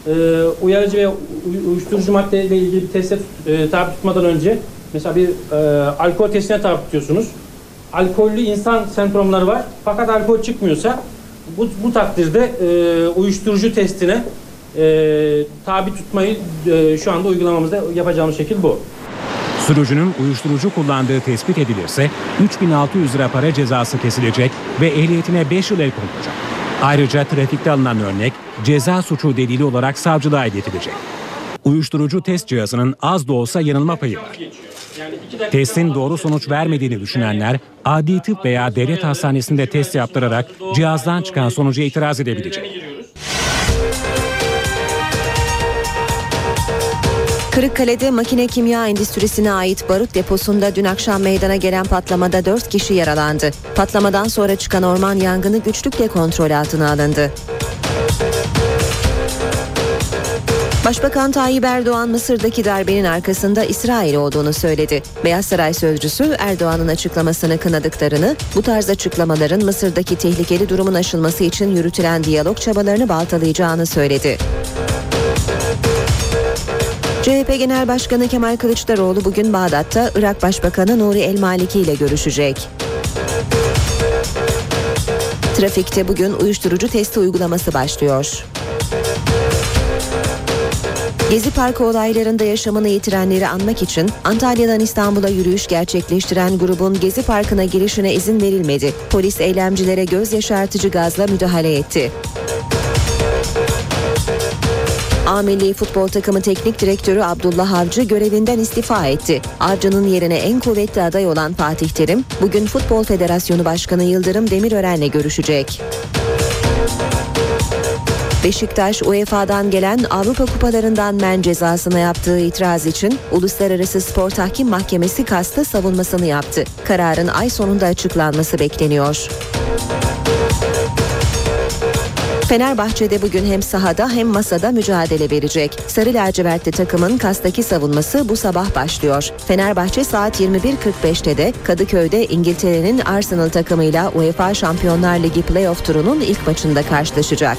e, uyarıcı ve uy- uyuşturucu maddeyle ilgili bir teste e, tabi tutmadan önce mesela bir e, alkol testine tabi tutuyorsunuz. Alkollü insan semptomları var fakat alkol çıkmıyorsa bu, bu takdirde e, uyuşturucu testine e, tabi tutmayı e, şu anda uygulamamızda yapacağımız şekil bu. Sürücünün uyuşturucu kullandığı tespit edilirse 3600 lira para cezası kesilecek ve ehliyetine 5 yıl el konulacak. Ayrıca trafikte alınan örnek ceza suçu delili olarak savcılığa iletilecek. Uyuşturucu test cihazının az da olsa yanılma payı var. Testin doğru sonuç vermediğini düşünenler adli tıp veya devlet hastanesinde test yaptırarak cihazdan çıkan sonuca itiraz edebilecek. Kırıkkale'de makine kimya endüstrisine ait barut deposunda dün akşam meydana gelen patlamada 4 kişi yaralandı. Patlamadan sonra çıkan orman yangını güçlükle kontrol altına alındı. Başbakan Tayyip Erdoğan Mısır'daki darbenin arkasında İsrail olduğunu söyledi. Beyaz Saray sözcüsü Erdoğan'ın açıklamasını kınadıklarını, bu tarz açıklamaların Mısır'daki tehlikeli durumun aşılması için yürütülen diyalog çabalarını baltalayacağını söyledi. CHP Genel Başkanı Kemal Kılıçdaroğlu bugün Bağdat'ta Irak Başbakanı Nuri El Maliki ile görüşecek. Trafikte bugün uyuşturucu testi uygulaması başlıyor. Gezi Parkı olaylarında yaşamını yitirenleri anmak için Antalya'dan İstanbul'a yürüyüş gerçekleştiren grubun Gezi Parkı'na girişine izin verilmedi. Polis eylemcilere göz yaşartıcı gazla müdahale etti. A Milli Futbol Takımı Teknik Direktörü Abdullah Avcı görevinden istifa etti. Avcı'nın yerine en kuvvetli aday olan Fatih Terim bugün Futbol Federasyonu Başkanı Yıldırım Demirören'le görüşecek. Beşiktaş UEFA'dan gelen Avrupa Kupalarından men cezasına yaptığı itiraz için Uluslararası Spor Tahkim Mahkemesi kasta savunmasını yaptı. Kararın ay sonunda açıklanması bekleniyor. Fenerbahçe'de bugün hem sahada hem masada mücadele verecek. Sarı lacivertli takımın kastaki savunması bu sabah başlıyor. Fenerbahçe saat 21.45'te de Kadıköy'de İngiltere'nin Arsenal takımıyla UEFA Şampiyonlar Ligi playoff turunun ilk maçında karşılaşacak.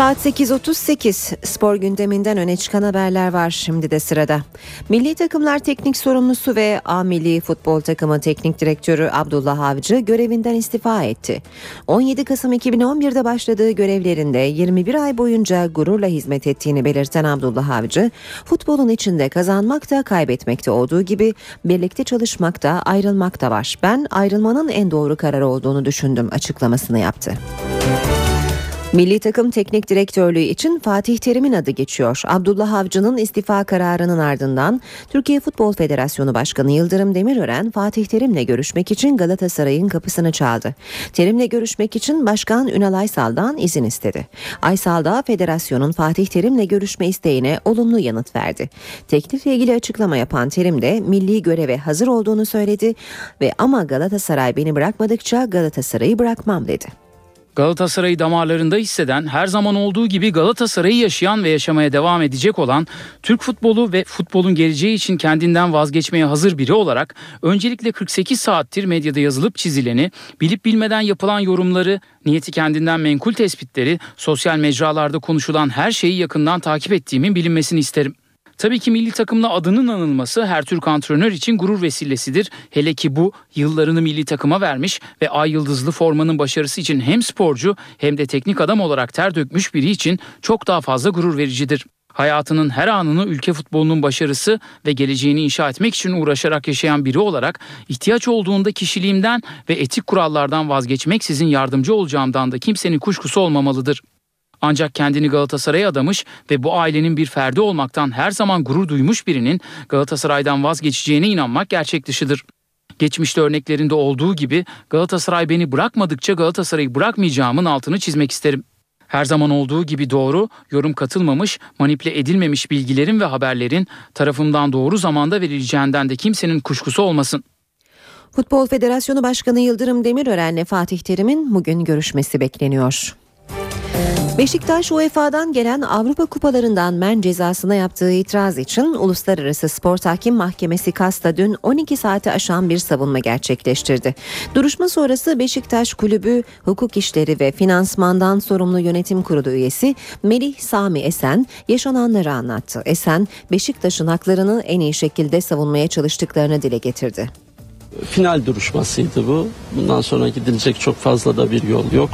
Saat 8.38 spor gündeminden öne çıkan haberler var şimdi de sırada. Milli takımlar teknik sorumlusu ve A Milli Futbol Takımı teknik direktörü Abdullah Avcı görevinden istifa etti. 17 Kasım 2011'de başladığı görevlerinde 21 ay boyunca gururla hizmet ettiğini belirten Abdullah Avcı, futbolun içinde kazanmak da kaybetmek olduğu gibi birlikte çalışmak da ayrılmak da var. Ben ayrılmanın en doğru karar olduğunu düşündüm açıklamasını yaptı. Milli takım teknik direktörlüğü için Fatih Terim'in adı geçiyor. Abdullah Avcı'nın istifa kararının ardından Türkiye Futbol Federasyonu Başkanı Yıldırım Demirören Fatih Terim'le görüşmek için Galatasaray'ın kapısını çaldı. Terim'le görüşmek için Başkan Ünal Aysal'dan izin istedi. Aysal da federasyonun Fatih Terim'le görüşme isteğine olumlu yanıt verdi. Teklifle ilgili açıklama yapan Terim de milli göreve hazır olduğunu söyledi ve ama Galatasaray beni bırakmadıkça Galatasaray'ı bırakmam dedi. Galatasaray'ı damarlarında hisseden, her zaman olduğu gibi Galatasaray'ı yaşayan ve yaşamaya devam edecek olan, Türk futbolu ve futbolun geleceği için kendinden vazgeçmeye hazır biri olarak öncelikle 48 saattir medyada yazılıp çizileni, bilip bilmeden yapılan yorumları, niyeti kendinden menkul tespitleri, sosyal mecralarda konuşulan her şeyi yakından takip ettiğimin bilinmesini isterim. Tabii ki milli takımla adının anılması her Türk antrenör için gurur vesilesidir. Hele ki bu yıllarını milli takıma vermiş ve ay yıldızlı formanın başarısı için hem sporcu hem de teknik adam olarak ter dökmüş biri için çok daha fazla gurur vericidir. Hayatının her anını ülke futbolunun başarısı ve geleceğini inşa etmek için uğraşarak yaşayan biri olarak ihtiyaç olduğunda kişiliğimden ve etik kurallardan vazgeçmeksizin yardımcı olacağımdan da kimsenin kuşkusu olmamalıdır. Ancak kendini Galatasaray'a adamış ve bu ailenin bir ferdi olmaktan her zaman gurur duymuş birinin Galatasaray'dan vazgeçeceğine inanmak gerçek dışıdır. Geçmişte örneklerinde olduğu gibi Galatasaray beni bırakmadıkça Galatasaray'ı bırakmayacağımın altını çizmek isterim. Her zaman olduğu gibi doğru, yorum katılmamış, manipüle edilmemiş bilgilerin ve haberlerin tarafımdan doğru zamanda verileceğinden de kimsenin kuşkusu olmasın. Futbol Federasyonu Başkanı Yıldırım Demirören'le Fatih Terim'in bugün görüşmesi bekleniyor. Beşiktaş UEFA'dan gelen Avrupa Kupalarından men cezasına yaptığı itiraz için Uluslararası Spor Tahkim Mahkemesi KAS'ta dün 12 saati aşan bir savunma gerçekleştirdi. Duruşma sonrası Beşiktaş Kulübü Hukuk İşleri ve Finansmandan Sorumlu Yönetim Kurulu üyesi Melih Sami Esen yaşananları anlattı. Esen, Beşiktaş'ın haklarını en iyi şekilde savunmaya çalıştıklarını dile getirdi. Final duruşmasıydı bu. Bundan sonra gidilecek çok fazla da bir yol yok.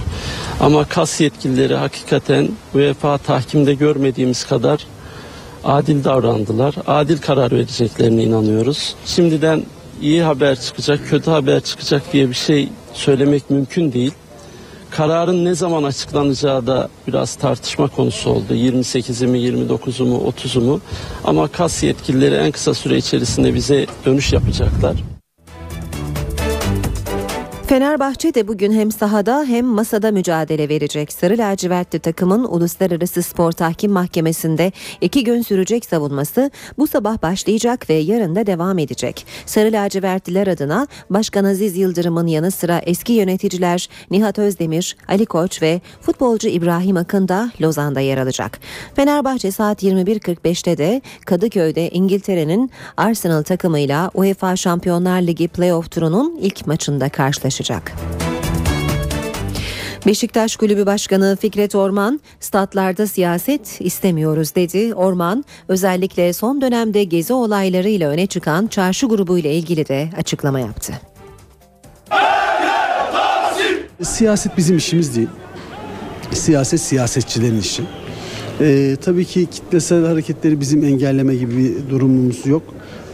Ama kas yetkilileri hakikaten UEFA tahkimde görmediğimiz kadar adil davrandılar. Adil karar vereceklerine inanıyoruz. Şimdiden iyi haber çıkacak, kötü haber çıkacak diye bir şey söylemek mümkün değil. Kararın ne zaman açıklanacağı da biraz tartışma konusu oldu. 28'i mi, 29'u mu, 30'u mu? Ama kas yetkilileri en kısa süre içerisinde bize dönüş yapacaklar. Fenerbahçe de bugün hem sahada hem masada mücadele verecek. Sarı lacivertli takımın Uluslararası Spor Tahkim Mahkemesi'nde iki gün sürecek savunması bu sabah başlayacak ve yarın da devam edecek. Sarı lacivertliler adına Başkan Aziz Yıldırım'ın yanı sıra eski yöneticiler Nihat Özdemir, Ali Koç ve futbolcu İbrahim Akın da Lozan'da yer alacak. Fenerbahçe saat 21.45'te de Kadıköy'de İngiltere'nin Arsenal takımıyla UEFA Şampiyonlar Ligi playoff turunun ilk maçında karşılaşacak. Beşiktaş Kulübü Başkanı Fikret Orman, statlarda siyaset istemiyoruz dedi. Orman, özellikle son dönemde gezi olaylarıyla öne çıkan çarşı grubu ile ilgili de açıklama yaptı. Siyaset bizim işimiz değil. Siyaset siyasetçilerin işi. Ee, tabii ki kitlesel hareketleri bizim engelleme gibi bir durumumuz yok.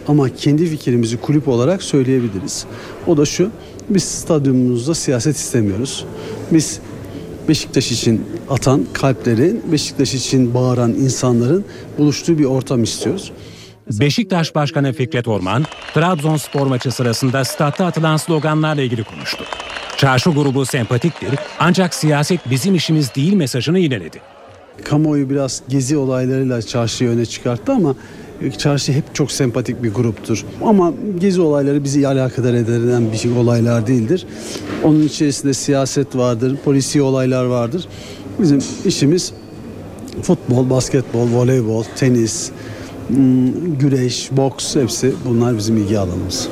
Ama kendi fikrimizi kulüp olarak söyleyebiliriz. O da şu, biz stadyumumuzda siyaset istemiyoruz. Biz Beşiktaş için atan kalplerin, Beşiktaş için bağıran insanların buluştuğu bir ortam istiyoruz. Beşiktaş Başkanı Fikret Orman, Trabzonspor maçı sırasında statta atılan sloganlarla ilgili konuştu. Çarşı grubu sempatiktir ancak siyaset bizim işimiz değil mesajını yineledi. Kamuoyu biraz gezi olaylarıyla çarşıyı öne çıkarttı ama Çarşı hep çok sempatik bir gruptur. Ama gezi olayları bizi alakadar eden bir şey, olaylar değildir. Onun içerisinde siyaset vardır, polisi olaylar vardır. Bizim işimiz futbol, basketbol, voleybol, tenis, hmm, güreş, boks hepsi bunlar bizim ilgi alanımız.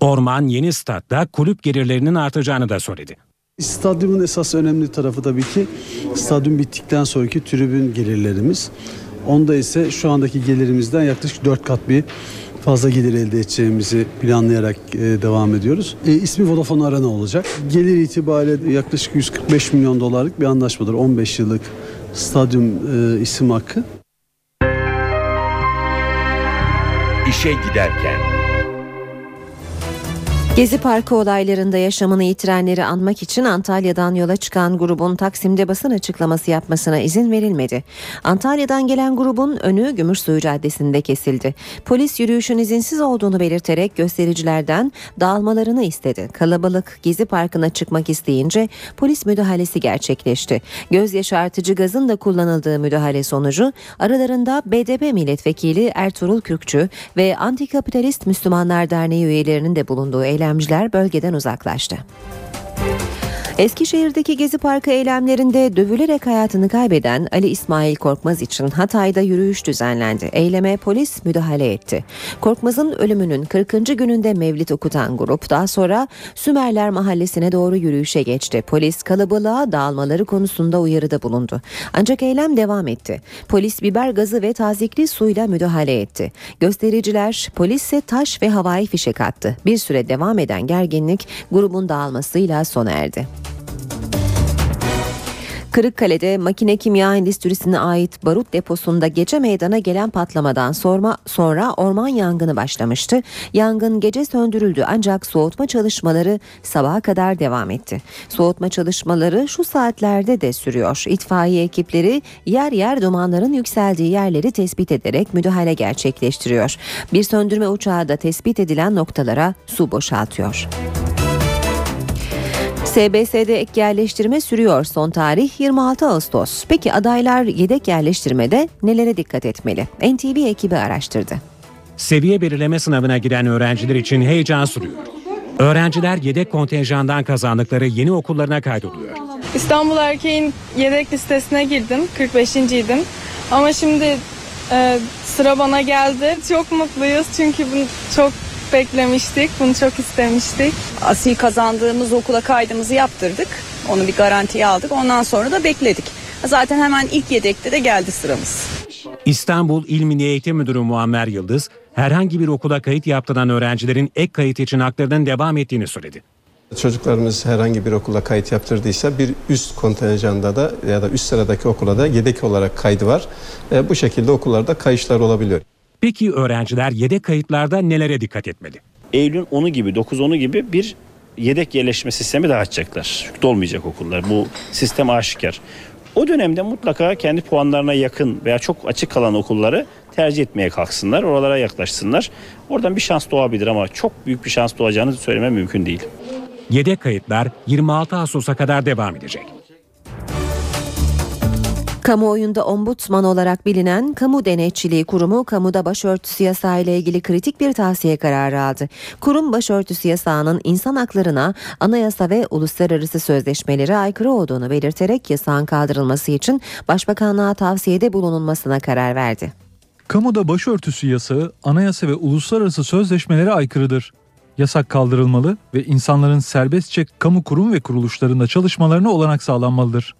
Orman yeni statta kulüp gelirlerinin artacağını da söyledi. Stadyumun esas önemli tarafı tabii ki stadyum bittikten sonraki tribün gelirlerimiz. Onda ise şu andaki gelirimizden yaklaşık 4 kat bir fazla gelir elde edeceğimizi planlayarak e, devam ediyoruz. E, ismi Vodafone Arena olacak. Gelir itibariyle yaklaşık 145 milyon dolarlık bir anlaşmadır. 15 yıllık stadyum e, isim hakkı. İşe giderken Gezi Parkı olaylarında yaşamını yitirenleri anmak için Antalya'dan yola çıkan grubun Taksim'de basın açıklaması yapmasına izin verilmedi. Antalya'dan gelen grubun önü Gümüşsuyu Caddesi'nde kesildi. Polis yürüyüşün izinsiz olduğunu belirterek göstericilerden dağılmalarını istedi. Kalabalık Gezi Parkı'na çıkmak isteyince polis müdahalesi gerçekleşti. Göz yaşartıcı gazın da kullanıldığı müdahale sonucu aralarında BDP milletvekili Ertuğrul Kürkçü ve Antikapitalist Müslümanlar Derneği üyelerinin de bulunduğu eylem eylemciler bölgeden uzaklaştı. Eskişehir'deki Gezi Parkı eylemlerinde dövülerek hayatını kaybeden Ali İsmail Korkmaz için Hatay'da yürüyüş düzenlendi. Eyleme polis müdahale etti. Korkmaz'ın ölümünün 40. gününde mevlit okutan grup daha sonra Sümerler Mahallesi'ne doğru yürüyüşe geçti. Polis kalabalığa dağılmaları konusunda uyarıda bulundu. Ancak eylem devam etti. Polis biber gazı ve tazikli suyla müdahale etti. Göstericiler polisse taş ve havai fişek attı. Bir süre devam eden gerginlik grubun dağılmasıyla sona erdi. Kırıkkale'de makine kimya endüstrisine ait barut deposunda gece meydana gelen patlamadan sorma, sonra orman yangını başlamıştı. Yangın gece söndürüldü ancak soğutma çalışmaları sabaha kadar devam etti. Soğutma çalışmaları şu saatlerde de sürüyor. İtfaiye ekipleri yer yer dumanların yükseldiği yerleri tespit ederek müdahale gerçekleştiriyor. Bir söndürme uçağı da tespit edilen noktalara su boşaltıyor. SBS'de ek yerleştirme sürüyor son tarih 26 Ağustos. Peki adaylar yedek yerleştirmede nelere dikkat etmeli? NTV ekibi araştırdı. Seviye belirleme sınavına giren öğrenciler için heyecan sürüyor. Öğrenciler yedek kontenjandan kazandıkları yeni okullarına kaydoluyor. İstanbul Erkeğin yedek listesine girdim. 45. idim. Ama şimdi e, sıra bana geldi. Çok mutluyuz çünkü bunu çok beklemiştik. Bunu çok istemiştik. Asil kazandığımız okula kaydımızı yaptırdık. Onu bir garantiye aldık. Ondan sonra da bekledik. Zaten hemen ilk yedekte de geldi sıramız. İstanbul İl Milli Eğitim Müdürü Muammer Yıldız, herhangi bir okula kayıt yaptıran öğrencilerin ek kayıt için haklarının devam ettiğini söyledi. Çocuklarımız herhangi bir okula kayıt yaptırdıysa bir üst kontenjanda da ya da üst sıradaki okula da yedek olarak kaydı var. E, bu şekilde okullarda kayışlar olabiliyor. Peki öğrenciler yedek kayıtlarda nelere dikkat etmeli? Eylül'ün 10'u gibi 9-10'u gibi bir yedek yerleşme sistemi daha açacaklar. Dolmayacak okullar. Bu sistem aşikar. O dönemde mutlaka kendi puanlarına yakın veya çok açık kalan okulları tercih etmeye kalksınlar. Oralara yaklaşsınlar. Oradan bir şans doğabilir ama çok büyük bir şans doğacağını söylemem mümkün değil. Yedek kayıtlar 26 Ağustos'a kadar devam edecek. Kamuoyunda ombudsman olarak bilinen Kamu Denetçiliği Kurumu kamuda başörtüsü yasağı ile ilgili kritik bir tavsiye kararı aldı. Kurum başörtüsü yasağının insan haklarına, anayasa ve uluslararası sözleşmelere aykırı olduğunu belirterek yasağın kaldırılması için Başbakanlığa tavsiyede bulunulmasına karar verdi. Kamuda başörtüsü yasağı anayasa ve uluslararası sözleşmelere aykırıdır. Yasak kaldırılmalı ve insanların serbestçe kamu kurum ve kuruluşlarında çalışmalarına olanak sağlanmalıdır.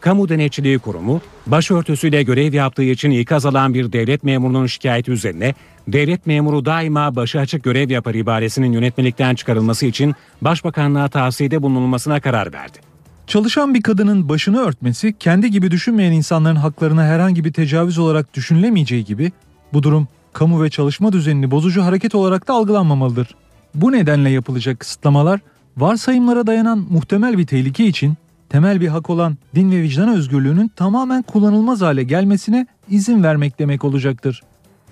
Kamu Denetçiliği Kurumu, başörtüsüyle görev yaptığı için ikaz alan bir devlet memurunun şikayeti üzerine devlet memuru daima başı açık görev yapar ibaresinin yönetmelikten çıkarılması için Başbakanlığa tavsiyede bulunulmasına karar verdi. Çalışan bir kadının başını örtmesi kendi gibi düşünmeyen insanların haklarına herhangi bir tecavüz olarak düşünülemeyeceği gibi bu durum kamu ve çalışma düzenini bozucu hareket olarak da algılanmamalıdır. Bu nedenle yapılacak kısıtlamalar varsayımlara dayanan muhtemel bir tehlike için temel bir hak olan din ve vicdan özgürlüğünün tamamen kullanılmaz hale gelmesine izin vermek demek olacaktır.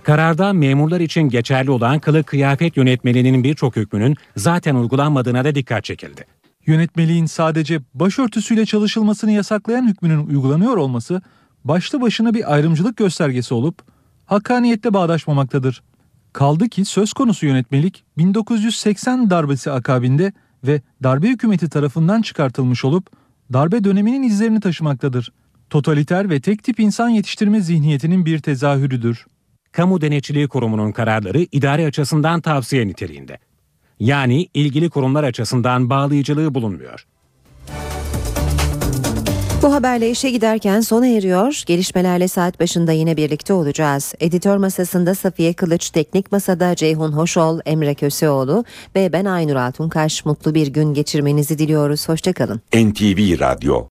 Kararda memurlar için geçerli olan kılık kıyafet yönetmeliğinin birçok hükmünün zaten uygulanmadığına da dikkat çekildi. Yönetmeliğin sadece başörtüsüyle çalışılmasını yasaklayan hükmünün uygulanıyor olması başlı başına bir ayrımcılık göstergesi olup hakkaniyette bağdaşmamaktadır. Kaldı ki söz konusu yönetmelik 1980 darbesi akabinde ve darbe hükümeti tarafından çıkartılmış olup darbe döneminin izlerini taşımaktadır. Totaliter ve tek tip insan yetiştirme zihniyetinin bir tezahürüdür. Kamu Denetçiliği Kurumu'nun kararları idare açısından tavsiye niteliğinde. Yani ilgili kurumlar açısından bağlayıcılığı bulunmuyor. Bu haberle işe giderken sona eriyor. Gelişmelerle saat başında yine birlikte olacağız. Editör masasında Safiye Kılıç, teknik masada Ceyhun Hoşol, Emre Köseoğlu ve ben Aynur Altunkaş. Mutlu bir gün geçirmenizi diliyoruz. Hoşçakalın. NTV Radyo